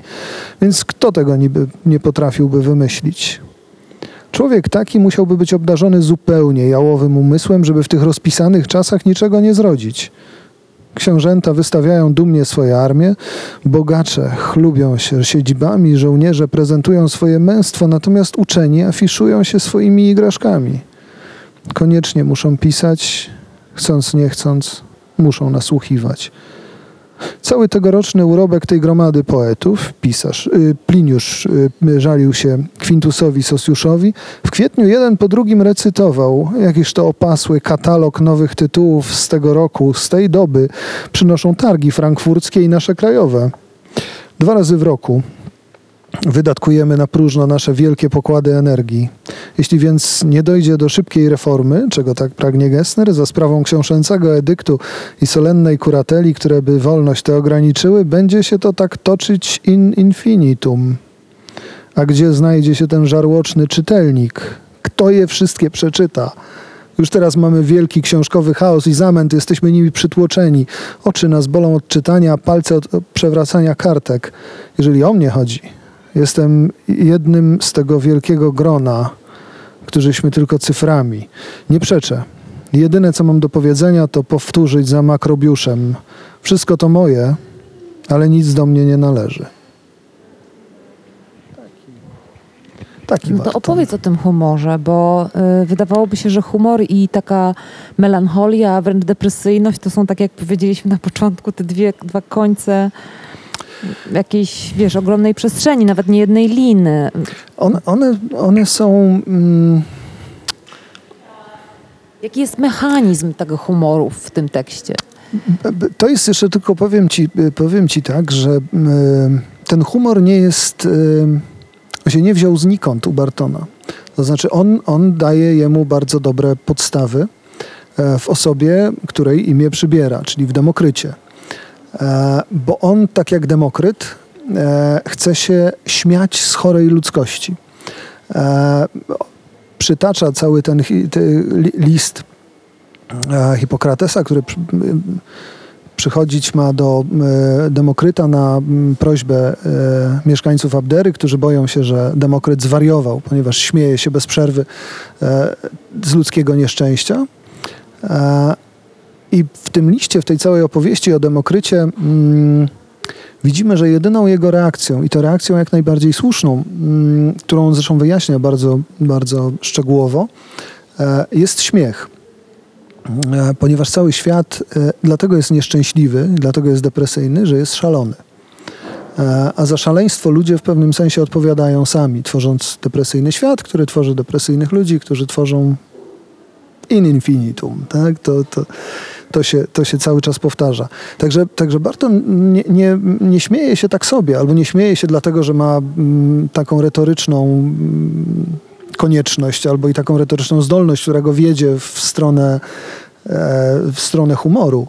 Więc kto tego niby nie potrafiłby wymyślić? Człowiek taki musiałby być obdarzony zupełnie jałowym umysłem, żeby w tych rozpisanych czasach niczego nie zrodzić. Książęta wystawiają dumnie swoje armie, bogacze chlubią się siedzibami, żołnierze prezentują swoje męstwo, natomiast uczeni afiszują się swoimi igraszkami. Koniecznie muszą pisać, chcąc nie chcąc, muszą nasłuchiwać. Cały tegoroczny urobek tej gromady poetów, pisarz y, Pliniusz y, żalił się Quintusowi Sosjuszowi, w kwietniu jeden po drugim recytował, jakiż to opasły katalog nowych tytułów z tego roku, z tej doby, przynoszą targi frankfurckie i nasze krajowe. Dwa razy w roku wydatkujemy na próżno nasze wielkie pokłady energii. Jeśli więc nie dojdzie do szybkiej reformy, czego tak pragnie Gessner, za sprawą książęcego edyktu i solennej kurateli, które by wolność tę ograniczyły, będzie się to tak toczyć in infinitum. A gdzie znajdzie się ten żarłoczny czytelnik? Kto je wszystkie przeczyta? Już teraz mamy wielki książkowy chaos i zamęt, jesteśmy nimi przytłoczeni. Oczy nas bolą od czytania, palce od przewracania kartek. Jeżeli o mnie chodzi, jestem jednym z tego wielkiego grona, którzyśmy tylko cyframi. Nie przeczę. Jedyne, co mam do powiedzenia, to powtórzyć za makrobiuszem. Wszystko to moje, ale nic do mnie nie należy. Taki No to opowiedz o tym humorze, bo y, wydawałoby się, że humor i taka melancholia, wręcz depresyjność to są, tak jak powiedzieliśmy na początku, te dwie, dwa końce jakiejś, wiesz, ogromnej przestrzeni, nawet nie jednej liny. One, one, one są... Mm, Jaki jest mechanizm tego humoru w tym tekście? to jest jeszcze tylko, powiem ci, powiem ci tak, że y, ten humor nie jest... Y, on się nie wziął znikąd u Bartona. To znaczy on, on daje jemu bardzo dobre podstawy e, w osobie, której imię przybiera, czyli w Demokrycie. E, Bo on, tak jak Demokryt, e, chce się śmiać z chorej ludzkości. E, Przytacza cały ten list Hipokratesa, który przy- przychodzić ma do Demokryta na prośbę mieszkańców Abdery, którzy boją się, że Demokryt zwariował, ponieważ śmieje się bez przerwy z ludzkiego nieszczęścia. I w tym liście, w tej całej opowieści o Demokrycie mm, widzimy, że jedyną jego reakcją, i to reakcją jak najbardziej słuszną, mm, którą on zresztą wyjaśnia bardzo, bardzo szczegółowo, e, jest śmiech. E, Ponieważ cały świat e, dlatego jest nieszczęśliwy, dlatego jest depresyjny, że jest szalony. E, A za szaleństwo ludzie w pewnym sensie odpowiadają sami, tworząc depresyjny świat, który tworzy depresyjnych ludzi, którzy tworzą in infinitum. Tak? To, to, to, się, to się cały czas powtarza. Także, także Barton nie, nie, nie śmieje się tak sobie, albo nie śmieje się dlatego, że ma mm, taką retoryczną mm, konieczność, albo i taką retoryczną zdolność, która go wiedzie w stronę, e, w stronę humoru.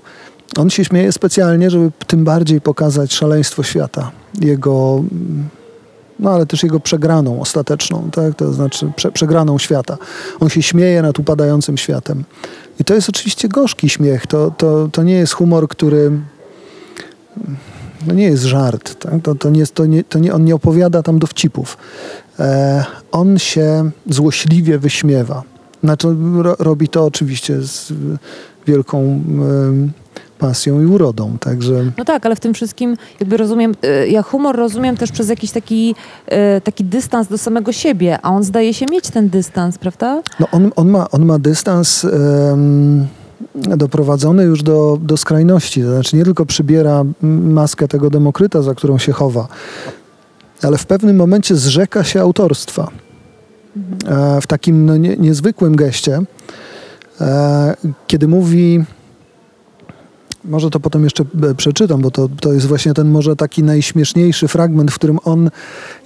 On się śmieje specjalnie, żeby tym bardziej pokazać szaleństwo świata. Jego no ale też jego przegraną ostateczną, tak? to znaczy prze, przegraną świata. On się śmieje nad upadającym światem. I to jest oczywiście gorzki śmiech. To, to, to nie jest humor, który. No nie jest żart. Tak? To, to nie, to nie, to nie, on nie opowiada tam dowcipów. E, on się złośliwie wyśmiewa. Znaczy, ro, robi to oczywiście z wielką pasją i urodą. Także. No tak, ale w tym wszystkim jakby rozumiem, y, ja humor rozumiem też przez jakiś taki, y, taki dystans do samego siebie, a on zdaje się mieć ten dystans, prawda? No on, on, ma, on ma dystans em, doprowadzony już do, do skrajności. To znaczy nie tylko przybiera maskę tego demokryta, za którą się chowa, ale w pewnym momencie zrzeka się autorstwa. E, w takim no, nie, niezwykłym geście, e, kiedy mówi... Może to potem jeszcze e, przeczytam, bo to, to jest właśnie ten może taki najśmieszniejszy fragment, w którym on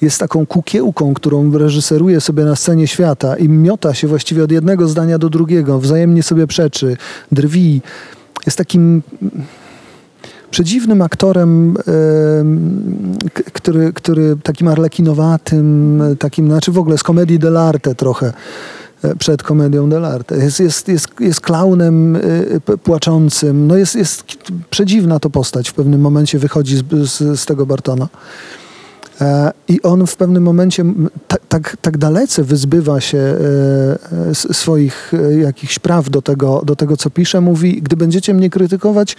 jest taką kukiełką, którą reżyseruje sobie na scenie świata i miota się właściwie od jednego zdania do drugiego, wzajemnie sobie przeczy, drwi. Jest takim przedziwnym aktorem, który, który takim arlekinowatym, takim, znaczy w ogóle z komedii dell'arte trochę przed komedią dell'arte. Jest, jest, jest, jest klaunem p- płaczącym. No jest, jest przedziwna to postać w pewnym momencie wychodzi z, z, z tego Bartona. E, I on w pewnym momencie m, ta, tak, tak dalece wyzbywa się e, e, swoich e, jakichś praw do tego, do tego, co pisze. Mówi, gdy będziecie mnie krytykować,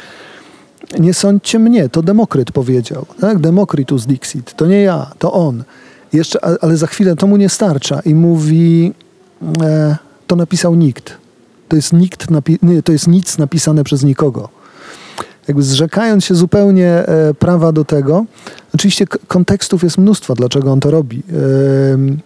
nie sądźcie mnie, to Demokryt powiedział. Tak? Demokrytus dixit, to nie ja, to on. Jeszcze, ale za chwilę to mu nie starcza i mówi, e, to napisał nikt. To jest, nikt napi- nie, to jest nic napisane przez nikogo. Jakby zrzekając się zupełnie e, prawa do tego, oczywiście kontekstów jest mnóstwo, dlaczego on to robi. Em,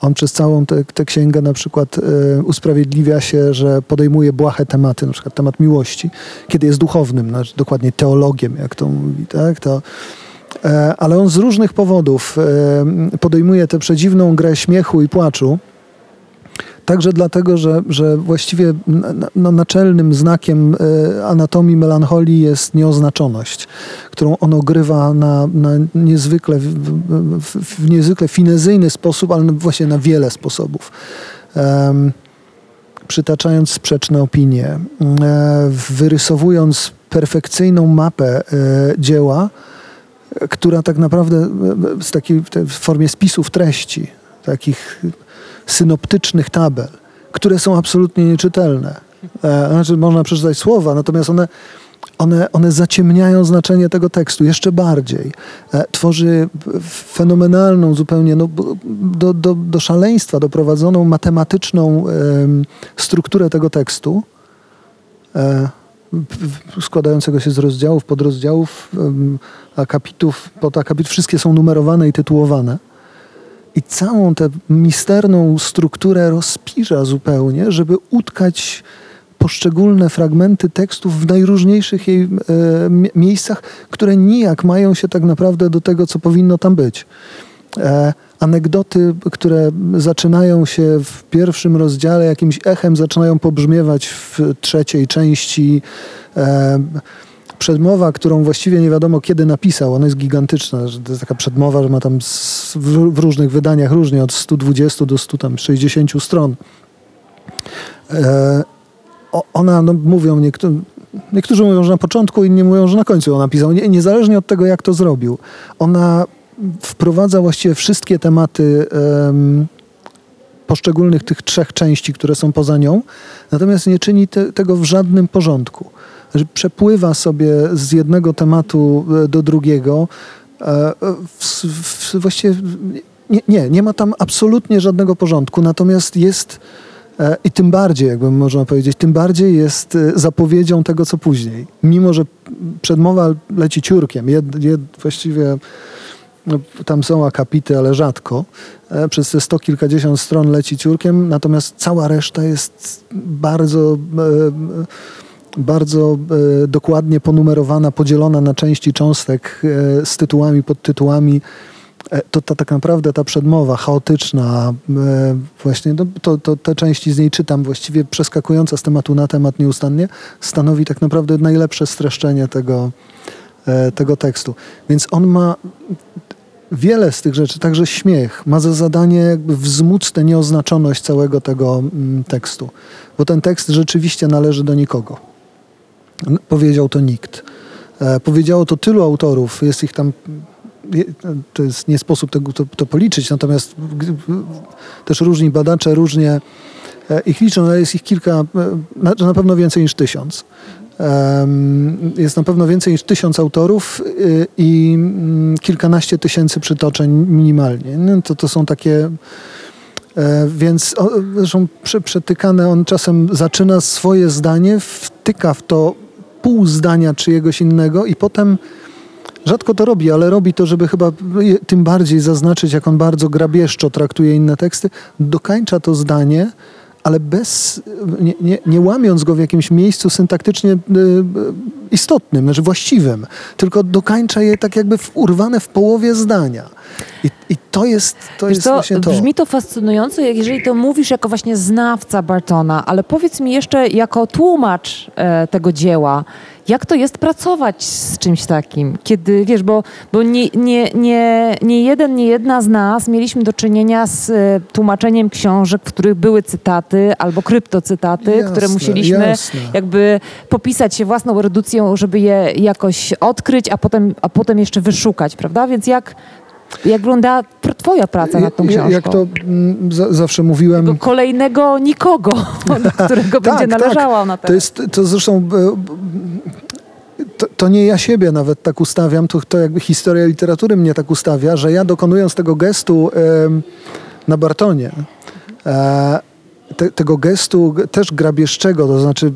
on przez całą tę księgę na przykład e, usprawiedliwia się, że podejmuje błahe tematy, na przykład temat miłości, kiedy jest duchownym, znaczy dokładnie teologiem, jak to mówi, tak? To, e, ale on z różnych powodów e, podejmuje tę przedziwną grę śmiechu i płaczu, Także dlatego, że, że właściwie no, naczelnym znakiem e, anatomii melancholii jest nieoznaczoność, którą on ogrywa na, na niezwykle, w, w, w niezwykle finezyjny sposób, ale właśnie na wiele sposobów. Em, przytaczając sprzeczne opinie, e, wyrysowując perfekcyjną mapę e, dzieła, e, która tak naprawdę e, z takiej, w formie spisów treści, takich synoptycznych tabel, które są absolutnie nieczytelne. E, Znaczy, można przeczytać słowa, natomiast one, one, one zaciemniają znaczenie tego tekstu jeszcze bardziej. E, Tworzy fenomenalną zupełnie no, do, do, do szaleństwa doprowadzoną matematyczną em, strukturę tego tekstu, e, składającego się z rozdziałów, podrozdziałów, akapitów, podakapitów. Wszystkie są numerowane i tytułowane i całą tę misterną strukturę rozpiża zupełnie, żeby utkać poszczególne fragmenty tekstów w najróżniejszych jej e, mi- miejscach, które nijak mają się tak naprawdę do tego, co powinno tam być. E, anegdoty, które zaczynają się w pierwszym rozdziale, jakimś echem zaczynają pobrzmiewać w trzeciej części. E, przedmowa, którą właściwie nie wiadomo kiedy napisał, ona jest gigantyczna, że to jest taka przedmowa, że ma tam w, różnych wydaniach różnie, od 120 do 160 stron. E, ona, no mówią niektórzy, niektórzy mówią, że na początku, inni mówią, że na końcu ją napisał. Nie, niezależnie od tego, jak to zrobił. Ona wprowadza właściwie wszystkie tematy em, poszczególnych tych trzech części, które są poza nią, natomiast nie czyni te, tego w żadnym porządku. Przepływa sobie z jednego tematu e, do drugiego. e, W, w, właściwie nie, nie, nie ma tam absolutnie żadnego porządku, natomiast jest e, i tym bardziej, jakby można powiedzieć, tym bardziej jest zapowiedzią tego, co później. Mimo, że przedmowa leci ciurkiem, jed, jed, właściwie no, tam są akapity, ale rzadko. Przez te sto kilkadziesiąt stron leci ciurkiem, natomiast cała reszta jest bardzo, e, bardzo e, dokładnie ponumerowana, podzielona na części cząstek e, z tytułami, podtytułami. E, To, to tak naprawdę ta przedmowa chaotyczna, właśnie no, to, to, te części z niej czytam, właściwie przeskakująca z tematu na temat nieustannie, stanowi tak naprawdę najlepsze streszczenie tego, tego tekstu. Więc on ma wiele z tych rzeczy, także śmiech, ma za zadanie jakby wzmóc tę nieoznaczoność całego tego mm, tekstu. Bo ten tekst rzeczywiście należy do nikogo. Powiedział to nikt. E, powiedziało to tylu autorów, jest ich tam, to jest nie sposób tego to, to policzyć, natomiast też różni badacze różnie e, ich liczą, ale jest ich kilka, e, na, na pewno więcej niż tysiąc. Jest na pewno więcej niż tysiąc autorów i mm, kilkanaście tysięcy przytoczeń minimalnie. No, To, to są takie. Więc zresztą prze, przetykane on czasem zaczyna swoje zdanie, wtyka w to pół zdania czyjegoś innego i potem rzadko to robi, ale robi to, żeby chyba tym bardziej zaznaczyć, jak on bardzo grabieżczo traktuje inne teksty, dokańcza to zdanie, ale bez, nie, nie, nie łamiąc go w jakimś miejscu syntaktycznie y, istotnym, znaczy właściwym, tylko dokańcza je tak jakby w, urwane w połowie zdania. I, i to jest to. Wiesz Jest właśnie to. brzmi to fascynująco, jak jeżeli to mówisz jako właśnie znawca Bartona, ale powiedz mi jeszcze jako tłumacz e, tego dzieła, jak to jest pracować z czymś takim, kiedy, wiesz, bo, bo nie, nie, nie, nie jeden, nie jedna z nas mieliśmy do czynienia z e, tłumaczeniem książek, w których były cytaty albo kryptocytaty, Jasne, które musieliśmy jasne. jakby popisać się własną erudycją, żeby je jakoś odkryć, a potem, a potem jeszcze wyszukać, prawda? Więc jak, jak wygląda twoja praca nad tą książką? Jak to mm, za, zawsze mówiłem. Tego kolejnego nikogo, do którego będzie należała ona To teraz. jest to zresztą. e, To, to nie ja siebie nawet tak ustawiam, to, to jakby historia literatury mnie tak ustawia, że ja dokonując tego gestu em, na Bartonie, e, te, tego gestu też grabieżczego, to znaczy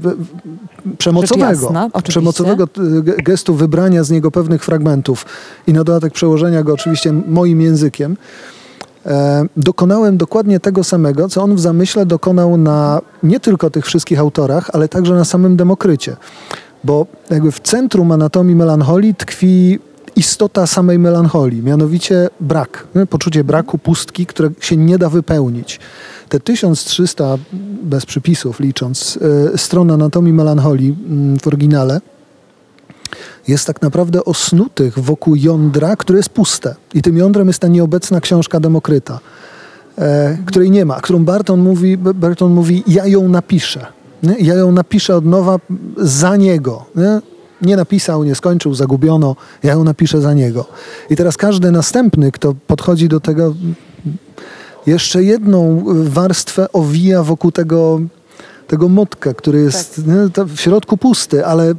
przemocowego, jasna, przemocowego e, ge- gestu wybrania z niego pewnych fragmentów. I na dodatek przełożenia go oczywiście moim językiem, e, dokonałem dokładnie tego samego, co on w zamyśle dokonał na nie tylko tych wszystkich autorach, ale także na samym Demokrycie. Bo jakby w centrum anatomii melancholii tkwi istota samej melancholii, mianowicie brak, poczucie braku, pustki, które się nie da wypełnić. Te 1300, bez przypisów licząc, e, stron anatomii melancholii mm, w oryginale, jest tak naprawdę osnutych wokół jądra, które jest puste. I tym jądrem jest ta nieobecna książka Demokryta, e, której nie ma, którą Barton mówi, Barton mówi, ja ją napiszę. Ja ją napiszę od nowa za niego. Nie? Nie napisał, nie skończył, zagubiono, ja ją napiszę za niego. I teraz każdy następny, kto podchodzi do tego, jeszcze jedną warstwę owija wokół tego, tego motka, który jest to w środku pusty, ale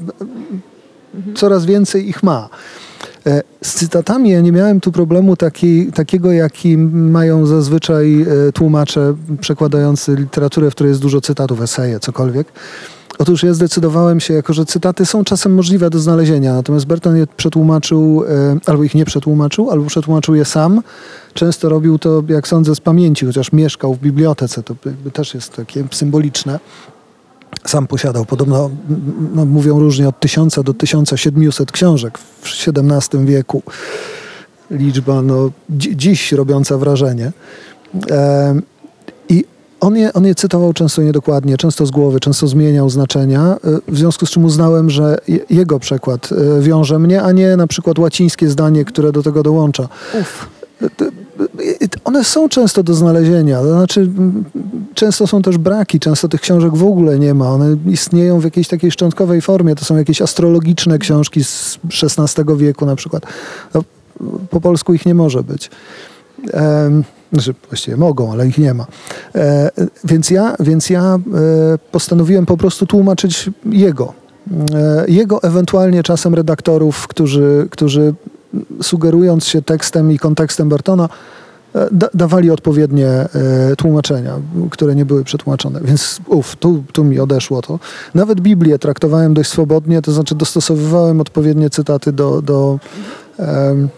coraz więcej ich ma. E, Z cytatami ja nie miałem tu problemu taki, takiego, jaki mają zazwyczaj e, tłumacze przekładający literaturę, w której jest dużo cytatów, eseje, cokolwiek. Otóż ja zdecydowałem się, jako że cytaty są czasem możliwe do znalezienia, natomiast Berton je przetłumaczył, e, albo ich nie przetłumaczył, albo przetłumaczył je sam. Często robił to, jak sądzę, z pamięci, chociaż mieszkał w bibliotece, to też jest takie symboliczne sam posiadał podobno, no, mówią różnie, od 1000 do 1700 książek w XVII wieku. Liczba no, dzi- dziś robiąca wrażenie. I on je, on je cytował często niedokładnie, często z głowy, często zmieniał znaczenia, e, w związku z czym uznałem, że je- jego przekład e, wiąże mnie, a nie na przykład łacińskie zdanie, które do tego dołącza. Uf. y, one są często do znalezienia. To znaczy, często są też braki, często tych książek w ogóle nie ma. One istnieją w jakiejś takiej szczątkowej formie. To są jakieś astrologiczne książki z XVI wieku na przykład. No, po polsku ich nie może być. Em, Znaczy, właściwie mogą, ale ich nie ma. E, więc ja, więc ja e, postanowiłem po prostu tłumaczyć jego. E, jego, ewentualnie czasem redaktorów, którzy, którzy sugerując się tekstem i kontekstem Bertona, e, da, dawali odpowiednie e, tłumaczenia, które nie były przetłumaczone. Więc uf, tu, tu mi odeszło to. Nawet Biblię traktowałem dość swobodnie, to znaczy dostosowywałem odpowiednie cytaty do, do, em,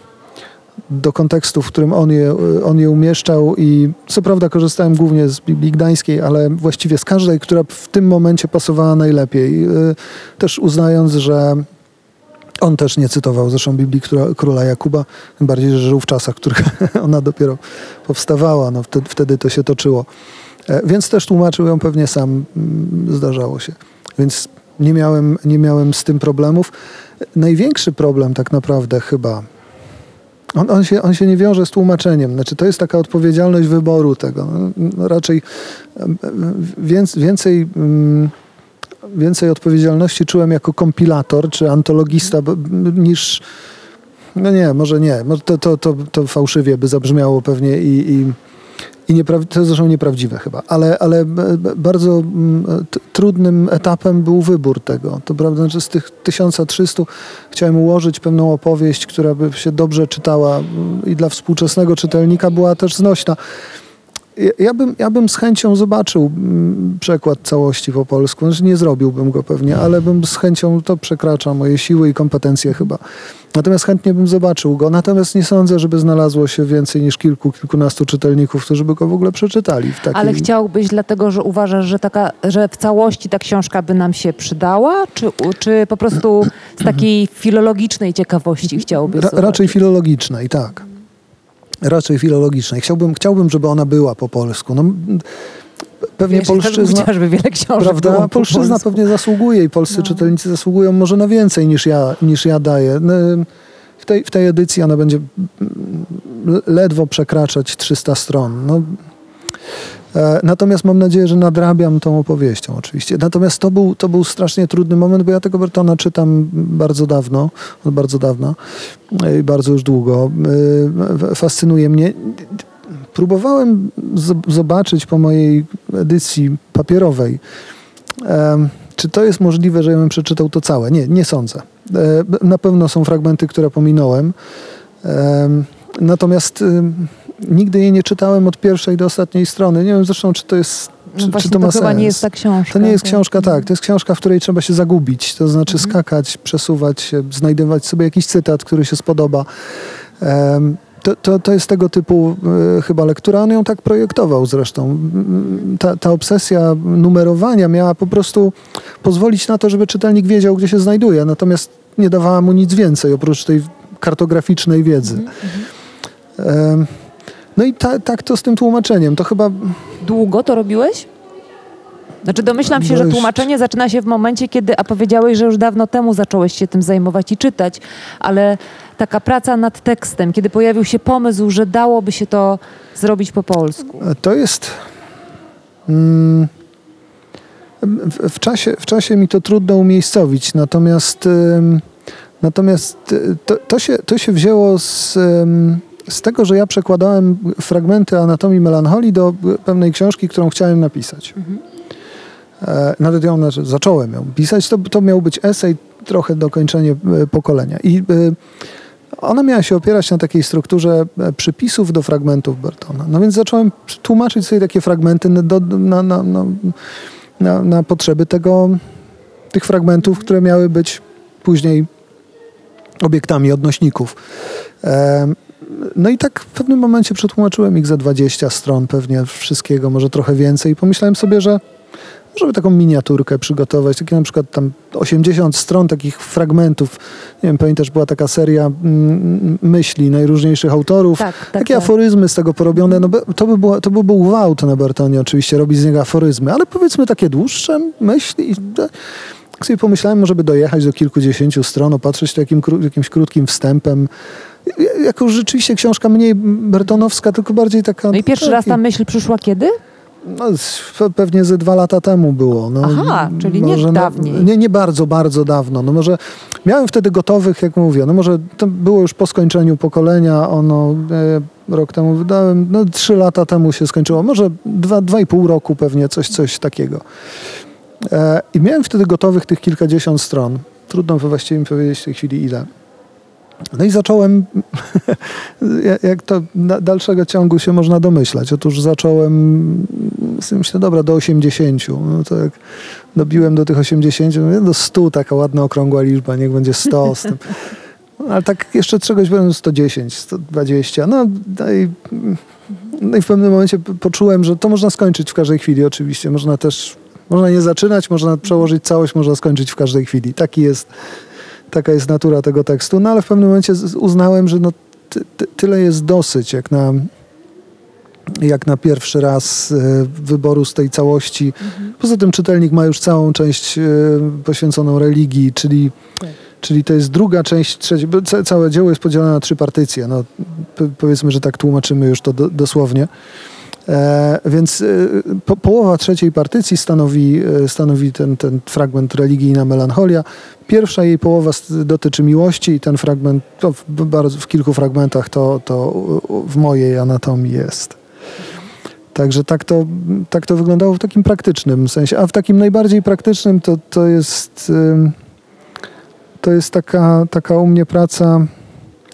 do kontekstu, w którym on je, on je umieszczał i co prawda korzystałem głównie z Biblii Gdańskiej, ale właściwie z każdej, która w tym momencie pasowała najlepiej. Y, Też uznając, że on też nie cytował zresztą Biblii króla Jakuba, tym bardziej, że żył w czasach, w których ona dopiero powstawała. No, wtedy, wtedy to się toczyło. E, Więc też tłumaczył ją pewnie sam, mm, zdarzało się. Więc nie miałem, nie miałem z tym problemów. Największy problem tak naprawdę chyba, on, on, się, on się nie wiąże z tłumaczeniem. Znaczy, to jest taka odpowiedzialność wyboru tego. No, raczej em, em, więc, więcej, mm, więcej odpowiedzialności czułem jako kompilator czy antologista niż. No nie, może nie. To, to, to, to fałszywie by zabrzmiało pewnie i, i, i niepra- to jest zresztą nieprawdziwe chyba. Ale, ale b- bardzo mm, t- trudnym etapem był wybór tego. To prawda, że z tych 1300 chciałem ułożyć pewną opowieść, która by się dobrze czytała mm, i dla współczesnego czytelnika była też znośna. Ja- bym, ja bym z chęcią zobaczył mm, przekład całości po polsku. Znaczy nie zrobiłbym go pewnie, ale bym z chęcią, to przekracza moje siły i kompetencje chyba. Natomiast chętnie bym zobaczył go. Natomiast nie sądzę, żeby znalazło się więcej niż kilku, kilkunastu czytelników, którzy by go w ogóle przeczytali. W takiej... Ale chciałbyś dlatego, że uważasz, że, taka, że w całości ta książka by nam się przydała? Czy, czy po prostu z takiej filologicznej ciekawości chciałbyś Ra, raczej filologicznej, tak. Raczej filologicznej. Chciałbym, chciałbym, żeby ona była po polsku. No, pewnie Wiesz, polszczyzna... chciała, żeby wiele książek Prawda? po Polszczyzna polsku. pewnie zasługuje i polscy No. czytelnicy zasługują może na więcej niż ja, niż ja daję. No, W tej, w tej edycji ona będzie ledwo przekraczać 300 stron. No, Natomiast mam nadzieję, że nadrabiam tą opowieścią oczywiście. Natomiast to był, to był strasznie trudny moment, bo ja tego Bertona czytam bardzo dawno, od bardzo dawna e, i bardzo już długo. E, Fascynuje mnie. Próbowałem zobaczyć po mojej edycji papierowej, Czy to jest możliwe, że ja bym przeczytał to całe? Nie, nie sądzę. E, Na pewno są fragmenty, które pominąłem. Em, Natomiast nigdy jej nie czytałem od pierwszej do ostatniej strony. Nie wiem zresztą, czy to jest. No Czy, właśnie, czy to ma chyba sens. nie jest ta książka. To nie jest książka, tak. To jest książka, w której trzeba się zagubić. To znaczy Mhm. skakać, przesuwać się, znajdować sobie jakiś cytat, który się spodoba. Em, To, to, to jest tego typu e, chyba lektura. On ją tak projektował zresztą. Ta, ta obsesja numerowania miała po prostu pozwolić na to, żeby czytelnik wiedział, gdzie się znajduje. Natomiast nie dawała mu nic więcej oprócz tej kartograficznej wiedzy. Em, No i ta, tak to z tym tłumaczeniem. To chyba Długo to robiłeś? Znaczy domyślam się, że tłumaczenie zaczyna się w momencie, kiedy, a powiedziałeś, że już dawno temu zacząłeś się tym zajmować i czytać, ale taka praca nad tekstem, kiedy pojawił się pomysł, że dałoby się to zrobić po polsku. To jest. Mm, w, w, czasie, w czasie mi to trudno umiejscowić, natomiast, ym, natomiast y, to, to, się, to się wzięło z, ym, z tego, że ja przekładałem fragmenty anatomii melancholii do pewnej książki, którą chciałem napisać. E, Nawet ją zacząłem ją pisać. To, to miał być esej, trochę dokończenie e, pokolenia. I y, ona miała się opierać na takiej strukturze e, przypisów do fragmentów Bertona. No więc zacząłem tłumaczyć sobie takie fragmenty do, na, na, na, na, na potrzeby tego, tych fragmentów, które miały być później obiektami odnośników. No i tak w pewnym momencie przetłumaczyłem ich za 20 stron pewnie wszystkiego, może trochę więcej. I pomyślałem sobie, że żeby taką miniaturkę przygotować, takie na przykład tam 80 stron takich fragmentów. Nie wiem, pamiętasz, była taka seria mm, myśli najróżniejszych autorów. Tak, tak, Takie tak. aforyzmy z tego porobione. No, to, by było, to by był gwałt na Bertonie oczywiście, robić z niego aforyzmy, ale powiedzmy takie dłuższe myśli. Tak sobie pomyślałem, może by dojechać do kilkudziesięciu stron, opatrzyć to jakim, jakimś krótkim wstępem. Jako rzeczywiście książka mniej bertonowska, tylko bardziej taka... No i pierwszy taki- raz ta myśl przyszła kiedy? No, pe- pewnie ze dwa lata temu było. No, Aha, czyli nie może dawniej. nie, nie bardzo, bardzo dawno. No może miałem wtedy gotowych, jak mówię, no może to było już po skończeniu pokolenia, ono e, rok temu wydałem, no trzy lata temu się skończyło, może dwa, dwa i pół roku pewnie, coś, coś takiego. E, I miałem wtedy gotowych tych kilkadziesiąt stron. Trudno właściwie mi powiedzieć w tej chwili ile. No i zacząłem, jak- to dalszego ciągu się można domyślać. Otóż zacząłem, myślę, dobra, do 80. No to jak dobiłem do tych 80, mówię, do 100, taka ładna okrągła liczba, niech będzie 100 z tym. No, ale tak jeszcze czegoś byłem 110, 120. No, no, i, no i w pewnym momencie poczułem, że to można skończyć w każdej chwili oczywiście. Można też, można nie zaczynać, można przełożyć całość, można skończyć w każdej chwili. Taki jest, taka jest natura tego tekstu. No ale w pewnym momencie uznałem, że no, ty, ty, tyle jest dosyć, jak na, jak na pierwszy raz e, wyboru z tej całości. Poza tym czytelnik ma już całą część e, poświęconą religii, czyli, Tak. czyli to jest druga część, trzecia, całe dzieło jest podzielone na trzy partycje. No, powiedzmy, że tak tłumaczymy już to do, dosłownie. E, więc e, po, połowa trzeciej partycji stanowi, e, stanowi ten, ten fragment religijna melancholia. Pierwsza jej połowa dotyczy miłości i ten fragment, to w, bardzo, w kilku fragmentach to, to w mojej anatomii jest. Także tak to, tak to wyglądało w takim praktycznym sensie. A w takim najbardziej praktycznym to, to jest to jest taka, taka u mnie praca,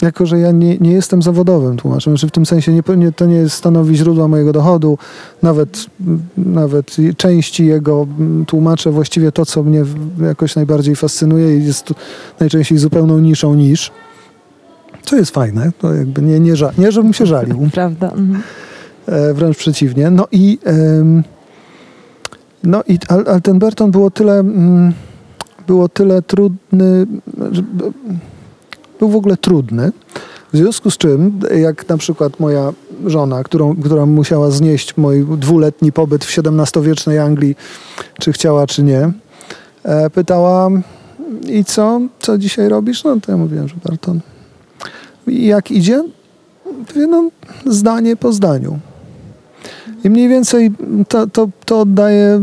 jako że ja nie, nie jestem zawodowym tłumaczem, znaczy w tym sensie nie, nie, to nie stanowi źródła mojego dochodu, nawet, nawet części jego mm, tłumaczę właściwie to, co mnie jakoś najbardziej fascynuje i jest najczęściej zupełną niszą niż. Co jest fajne, to jakby nie, nie, ża- nie żebym się żalił. Prawda? Mhm. E, wręcz przeciwnie. No i, em, no i Al, Altenberton było tyle, mm, było tyle trudny, że b- był w ogóle trudny. W związku z czym, jak na przykład moja żona, którą, która musiała znieść mój dwuletni pobyt w XVII-wiecznej Anglii, czy chciała, czy nie, e, pytała, i co, co dzisiaj robisz? No to ja mówiłem, że Barton. I jak idzie? No, zdanie po zdaniu. I mniej więcej to, to, to oddaje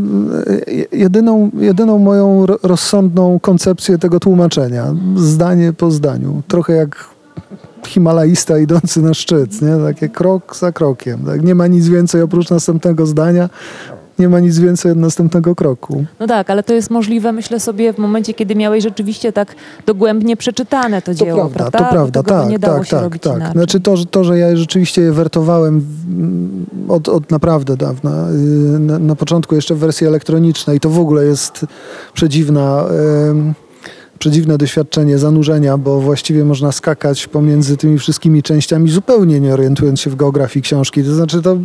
e, jedyną, jedyną moją ro- rozsądną koncepcję tego tłumaczenia. Zdanie po zdaniu. Trochę jak himalaista idący na szczyt, nie? Takie krok za krokiem. Tak? Nie ma nic więcej oprócz następnego zdania. Nie ma nic więcej od następnego kroku. No tak, ale to jest możliwe, myślę sobie, w momencie, kiedy miałeś rzeczywiście tak dogłębnie przeczytane to To dzieło, prawda, to prawda, tak, nie dało tak, się tak, robić tak. inaczej. Znaczy to, że, to, że ja rzeczywiście je wertowałem w- od, od naprawdę dawna, yy, na, na początku jeszcze w wersji elektronicznej, to w ogóle jest przedziwna, przedziwne doświadczenie zanurzenia, bo właściwie można skakać pomiędzy tymi wszystkimi częściami, zupełnie nie orientując się w geografii książki. To znaczy to...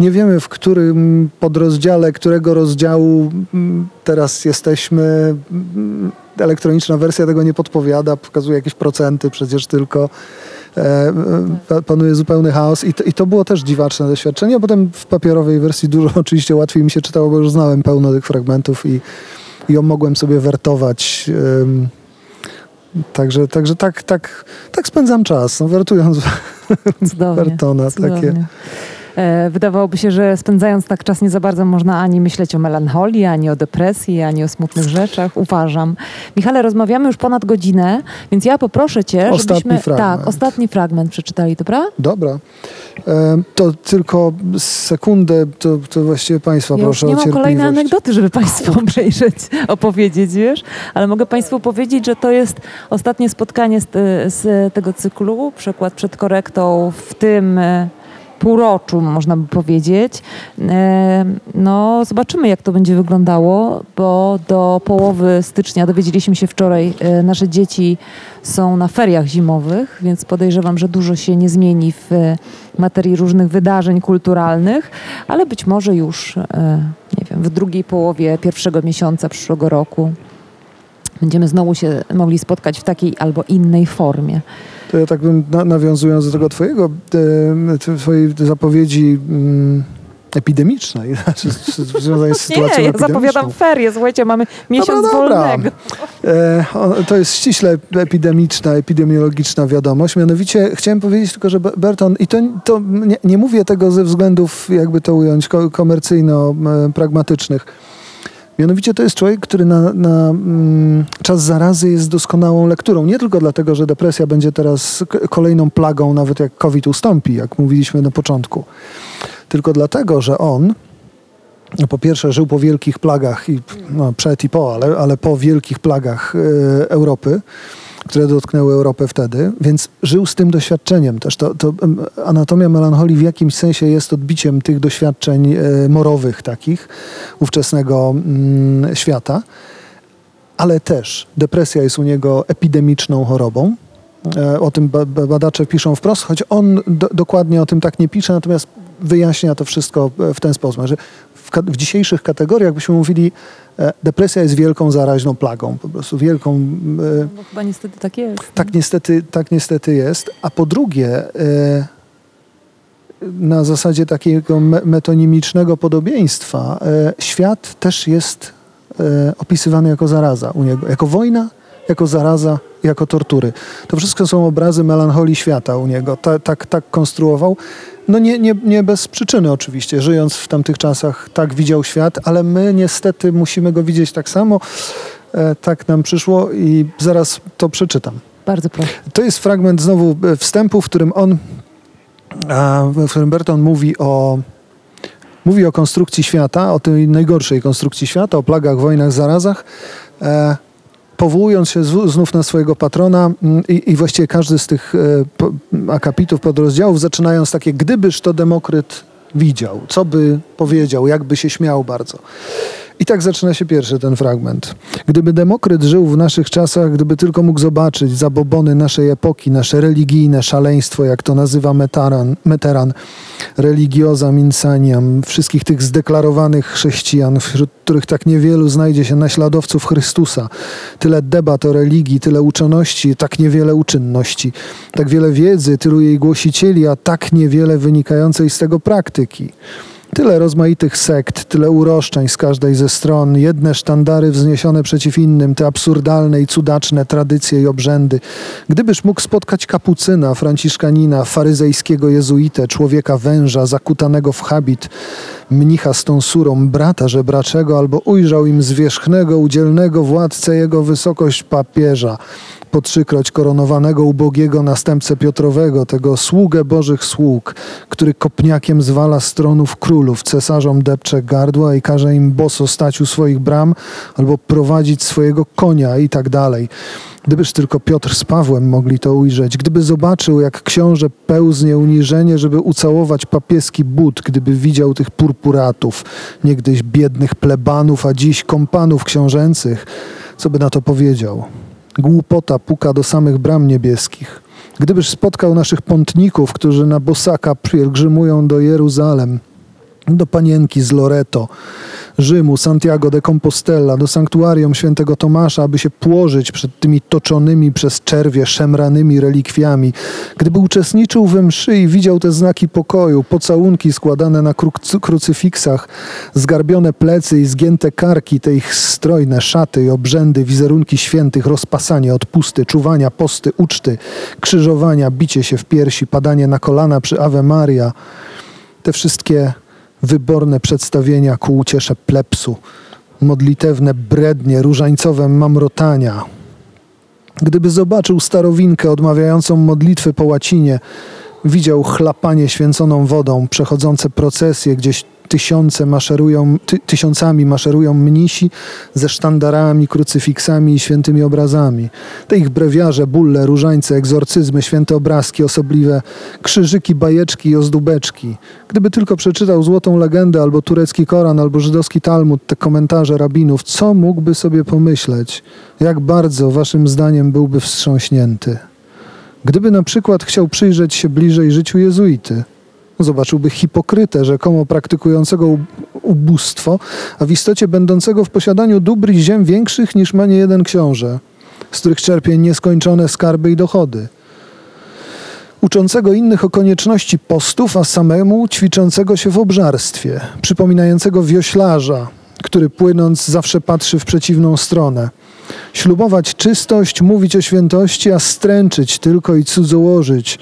Nie wiemy, w którym podrozdziale, którego rozdziału mm, teraz jesteśmy. Mm, Elektroniczna wersja tego nie podpowiada, pokazuje jakieś procenty przecież tylko. E, e, panuje zupełny chaos i to, i to było też dziwaczne doświadczenie. A potem w papierowej wersji dużo oczywiście łatwiej mi się czytało, bo już znałem pełno tych fragmentów i, i ją mogłem sobie wertować. Także, także tak, tak, tak spędzam czas, no, wertując Cudownie. Bertona. Takie. Cudownie. E, Wydawałoby się, że spędzając tak czas nie za bardzo można ani myśleć o melancholii, ani o depresji, ani o smutnych rzeczach. Uważam. Michale, rozmawiamy już ponad godzinę, więc ja poproszę cię, Ostatni żebyśmy... fragment. Tak, ostatni fragment przeczytali, dobra? Dobra. E, to tylko sekundę, to, to właściwie Państwa Ja proszę nie o mam cierpliwość. kolejnej anegdoty, żeby Państwu przejrzeć, opowiedzieć, wiesz? Ale mogę Państwu powiedzieć, że to jest ostatnie spotkanie z, z tego cyklu, przykład przed korektą w tym e, półroczu, można by powiedzieć. E, No, zobaczymy, jak to będzie wyglądało, bo do połowy stycznia, dowiedzieliśmy się wczoraj, e, nasze dzieci są na feriach zimowych, więc podejrzewam, że dużo się nie zmieni w e, materii różnych wydarzeń kulturalnych, ale być może już, nie wiem, w drugiej połowie pierwszego miesiąca przyszłego roku będziemy znowu się mogli spotkać w takiej albo innej formie. To ja tak bym na, nawiązując do tego twojego, e, twojej zapowiedzi mm, epidemicznej, znaczy związanej z sytuacją Nie, ja zapowiadam ferie, słuchajcie, mamy miesiąc Dobra, dobra. wolnego. E, o, to jest ściśle epidemiczna, epidemiologiczna wiadomość. Mianowicie chciałem powiedzieć tylko, że Be- Berton, i to, to nie, nie mówię tego ze względów, jakby to ująć, ko- komercyjno-pragmatycznych. Mianowicie to jest człowiek, który na, na mm, czas zarazy jest doskonałą lekturą. Nie tylko dlatego, że depresja będzie teraz kolejną plagą, nawet jak COVID ustąpi, jak mówiliśmy na początku. Tylko dlatego, że on no, po pierwsze żył po wielkich plagach i no, przed i po, ale, ale po wielkich plagach e, Europy, które dotknęły Europę wtedy, więc żył z tym doświadczeniem też. To, to anatomia melancholii w jakimś sensie jest odbiciem tych doświadczeń e, morowych takich ówczesnego mm, świata, ale też depresja jest u niego epidemiczną chorobą. E, O tym ba- ba- badacze piszą wprost, choć on do, dokładnie o tym tak nie pisze, natomiast wyjaśnia to wszystko e, w ten sposób, że w, dzisiejszych kategoriach byśmy mówili, e, depresja jest wielką zaraźną plagą, po prostu wielką. e, Bo chyba niestety tak jest. tak niestety, tak niestety jest. A po drugie, e, na zasadzie takiego me- metonimicznego podobieństwa, świat też jest opisywany jako zaraza u niego, jako wojna, jako zaraza, jako tortury. To wszystko są obrazy melancholii świata u niego. Ta, tak, tak konstruował. No nie, nie, nie bez przyczyny oczywiście. Żyjąc w tamtych czasach tak widział świat, ale my niestety musimy go widzieć tak samo. E, tak nam przyszło i zaraz to przeczytam. Bardzo proszę. To jest fragment znowu e, wstępu, w którym on, w którym Berton mówi o, mówi o konstrukcji świata, o tej najgorszej konstrukcji świata, o plagach, wojnach, zarazach, e, powołując się znów na swojego patrona mm, i, i właściwie każdy z tych e, akapitów, podrozdziałów, zaczynając takie, gdybyż to Demokryt widział, co by powiedział, jakby się śmiał bardzo. I tak zaczyna się pierwszy ten fragment. Gdyby Demokryt żył w naszych czasach, gdyby tylko mógł zobaczyć zabobony naszej epoki, nasze religijne szaleństwo, jak to nazywa Metaran, Meteran, religiozam insaniam, wszystkich tych zdeklarowanych chrześcijan, wśród których tak niewielu znajdzie się naśladowców Chrystusa. Tyle debat o religii, tyle uczoności, tak niewiele uczynności, tak wiele wiedzy, tylu jej głosicieli, a tak niewiele wynikającej z tego praktyki. Tyle rozmaitych sekt, tyle uroszczeń z każdej ze stron, jedne sztandary wzniesione przeciw innym, te absurdalne i cudaczne tradycje i obrzędy. Gdybyż mógł spotkać kapucyna, franciszkanina, faryzejskiego jezuitę, człowieka węża, zakutanego w habit, mnicha z tą surą, brata żebraczego, albo ujrzał im zwierzchnego, udzielnego władcę jego wysokość papieża, po trzykroć koronowanego ubogiego następcę Piotrowego, tego sługę Bożych sług, który kopniakiem zwala stronów królów, cesarzom depcze gardła i każe im boso stać u swoich bram albo prowadzić swojego konia i tak dalej. Gdybyż tylko Piotr z Pawłem mogli to ujrzeć, gdyby zobaczył, jak książę pełznie uniżenie, żeby ucałować papieski but, gdyby widział tych purpuratów, niegdyś biednych plebanów, a dziś kompanów książęcych, co by na to powiedział? Głupota puka do samych bram niebieskich. Gdybyż spotkał naszych pątników, którzy na bosaka pielgrzymują do Jeruzalem, do panienki z Loreto, Rzymu, Santiago de Compostela, do sanktuarium świętego Tomasza, aby się płożyć przed tymi toczonymi przez czerwie szemranymi relikwiami. Gdyby uczestniczył we mszy i widział te znaki pokoju, pocałunki składane na krucy- krucyfiksach, zgarbione plecy i zgięte karki, te ich strojne szaty i obrzędy, wizerunki świętych, rozpasanie, odpusty, czuwania, posty, uczty, krzyżowania, bicie się w piersi, padanie na kolana przy Ave Maria, te wszystkie wyborne przedstawienia ku uciesze plepsu, modlitewne brednie, różańcowe mamrotania. Gdyby zobaczył starowinkę odmawiającą modlitwy po łacinie, widział chlapanie święconą wodą, przechodzące procesje, gdzieś tysiące maszerują, ty, tysiącami maszerują mnisi ze sztandarami, krucyfiksami i świętymi obrazami. Te ich brewiarze, bulle, różańce, egzorcyzmy, święte obrazki, osobliwe krzyżyki, bajeczki i ozdóbeczki. Gdyby tylko przeczytał złotą legendę, albo turecki Koran, albo żydowski Talmud, te komentarze rabinów, co mógłby sobie pomyśleć? Jak bardzo, waszym zdaniem, byłby wstrząśnięty? Gdyby na przykład chciał przyjrzeć się bliżej życiu jezuity, zobaczyłby hipokrytę, rzekomo praktykującego ub- ubóstwo, a w istocie będącego w posiadaniu dóbr i ziem większych niż ma niejeden książę, z których czerpie nieskończone skarby i dochody. uczącego innych o konieczności postów, a samemu ćwiczącego się w obżarstwie, przypominającego wioślarza, który płynąc zawsze patrzy w przeciwną stronę. Ślubować czystość, mówić o świętości, a stręczyć tylko i cudzołożyć,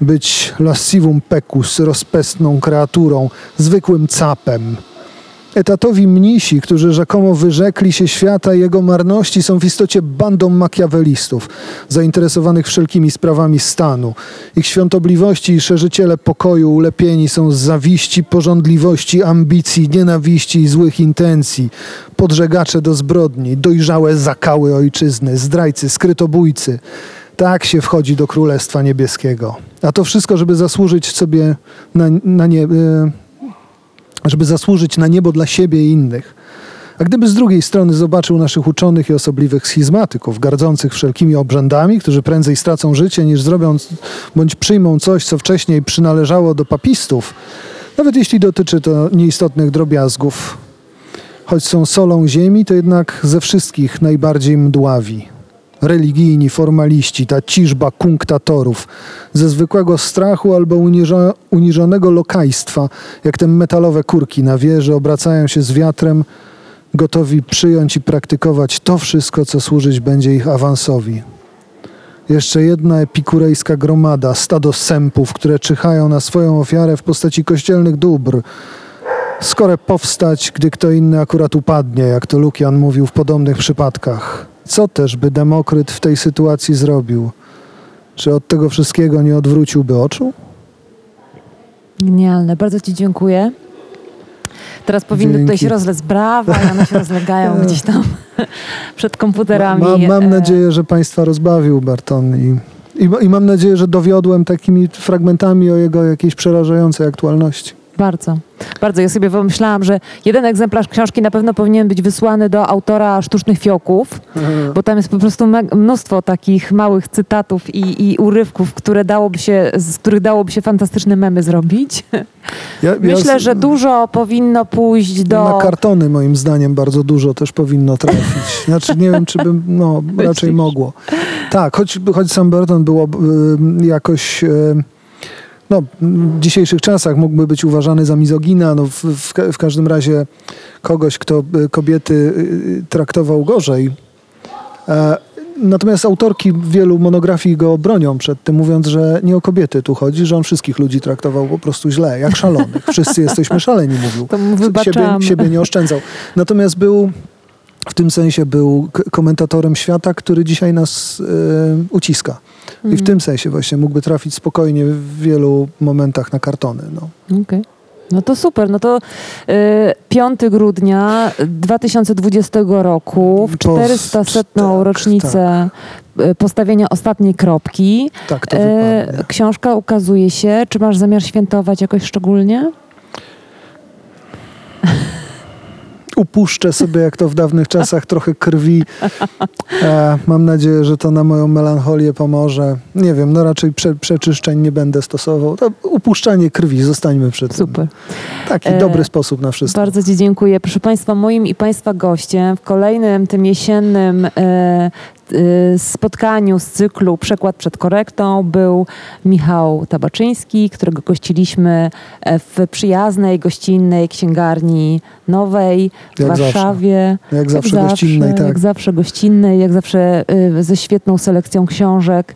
być lascivum pecus, rozpestną kreaturą, zwykłym capem. Etatowi mnisi, którzy rzekomo wyrzekli się świata i jego marności, są w istocie bandą makiawelistów, zainteresowanych wszelkimi sprawami stanu. Ich świątobliwości i szerzyciele pokoju ulepieni są z zawiści, pożądliwości, ambicji, nienawiści i złych intencji. Podżegacze do zbrodni, dojrzałe zakały ojczyzny, zdrajcy, skrytobójcy. Tak się wchodzi do Królestwa Niebieskiego. A to wszystko, żeby zasłużyć sobie na, na nie, e, żeby zasłużyć na niebo dla siebie i innych. A gdyby z drugiej strony zobaczył naszych uczonych i osobliwych schizmatyków, gardzących wszelkimi obrzędami, którzy prędzej stracą życie, niż zrobią bądź przyjmą coś, co wcześniej przynależało do papistów, nawet jeśli dotyczy to nieistotnych drobiazgów, choć są solą ziemi, to jednak ze wszystkich najbardziej mdławi. Religijni formaliści, ta ciżba kunktatorów, ze zwykłego strachu albo uniżo, uniżonego lokajstwa, jak te metalowe kurki na wieży, obracają się z wiatrem, gotowi przyjąć i praktykować to wszystko, co służyć będzie ich awansowi. Jeszcze jedna epikurejska gromada, stado sępów, które czyhają na swoją ofiarę w postaci kościelnych dóbr, skore powstać, gdy kto inny akurat upadnie, jak to Lukian mówił w podobnych przypadkach. Co też by Demokryt w tej sytuacji zrobił? Czy od tego wszystkiego nie odwróciłby oczu? Genialne. Bardzo Ci dziękuję. Teraz powinny tutaj Dzięki. się rozlec brawa i one się rozlegają gdzieś tam przed komputerami. Ma, mam E, nadzieję, że Państwa rozbawił Barton i, i, i mam nadzieję, że dowiodłem takimi fragmentami o jego jakiejś przerażającej aktualności. Bardzo, bardzo. Ja sobie pomyślałam, że jeden egzemplarz książki na pewno powinien być wysłany do autora Sztucznych Fiołków, bo tam jest po prostu mnóstwo takich małych cytatów i, i urywków, które dałoby się, z których dałoby się fantastyczne memy zrobić. Ja, Myślę, ja, że dużo powinno pójść do... Na kartony moim zdaniem bardzo dużo też powinno trafić. Znaczy nie wiem, czy bym, no raczej Myślisz? mogło. Tak, choć, choć sam Burton było y, jakoś... Y, no, w dzisiejszych czasach mógłby być uważany za mizogina, no w, w, w każdym razie kogoś, kto y, kobiety y, traktował gorzej. E, Natomiast autorki wielu monografii go bronią przed tym, mówiąc, że nie o kobiety tu chodzi, że on wszystkich ludzi traktował po prostu źle, jak szalonych. Wszyscy jesteśmy szaleni, mówił. To mu siebie, siebie nie oszczędzał. Natomiast był w tym sensie był komentatorem świata, który dzisiaj nas e, uciska. I w Mhm. tym sensie właśnie mógłby trafić spokojnie w wielu momentach na kartony. No. Okej. No to super. No to y, 5 grudnia 2020 roku, w Po- 400 setną tak, rocznicę y, postawienia ostatniej kropki. Tak to E, wypadnie. książka ukazuje się. Czy masz zamiar świętować jakoś szczególnie? Upuszczę sobie, jak to w dawnych czasach, trochę krwi. E, mam nadzieję, że to na moją melancholię pomoże. Nie wiem, no raczej prze, przeczyszczeń nie będę stosował. To upuszczanie krwi, zostańmy przy tym. Super. Taki E, dobry sposób na wszystko. Bardzo Ci dziękuję. Proszę Państwa, moim i Państwa gościem w kolejnym tym jesiennym e, spotkaniu z cyklu Przekład przed korektą był Michał Tabaczyński, którego gościliśmy e, w przyjaznej, gościnnej księgarni nowej w Jak zawsze. Warszawie. Jak zawsze gościnnej, tak. Jak zawsze gościnnej, jak zawsze e, ze świetną selekcją książek.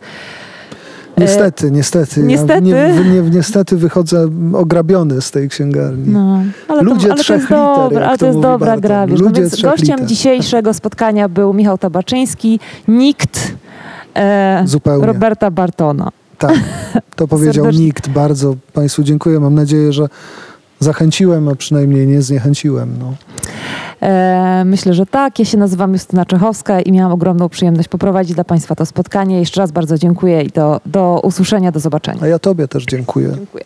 Niestety, niestety. niestety. Ja nie, nie, niestety wychodzę ograbiony z tej księgarni. No, ale Ludzie to, ale to trzech jest liter, dobra, ale to to jest dobra Barton. gra. Wiesz, no więc gościem liter. dzisiejszego spotkania był Michał Tabaczyński, nikt e, Zupełnie. Roberta Bartona. Tak, to powiedział nikt. Bardzo Państwu dziękuję. Mam nadzieję, że zachęciłem, a przynajmniej nie zniechęciłem. No. E, myślę, że tak. Ja się nazywam Justyna Czechowska i miałam ogromną przyjemność poprowadzić dla Państwa to spotkanie. Jeszcze raz bardzo dziękuję i do, do usłyszenia, do zobaczenia. A ja Tobie też dziękuję. Dziękuję.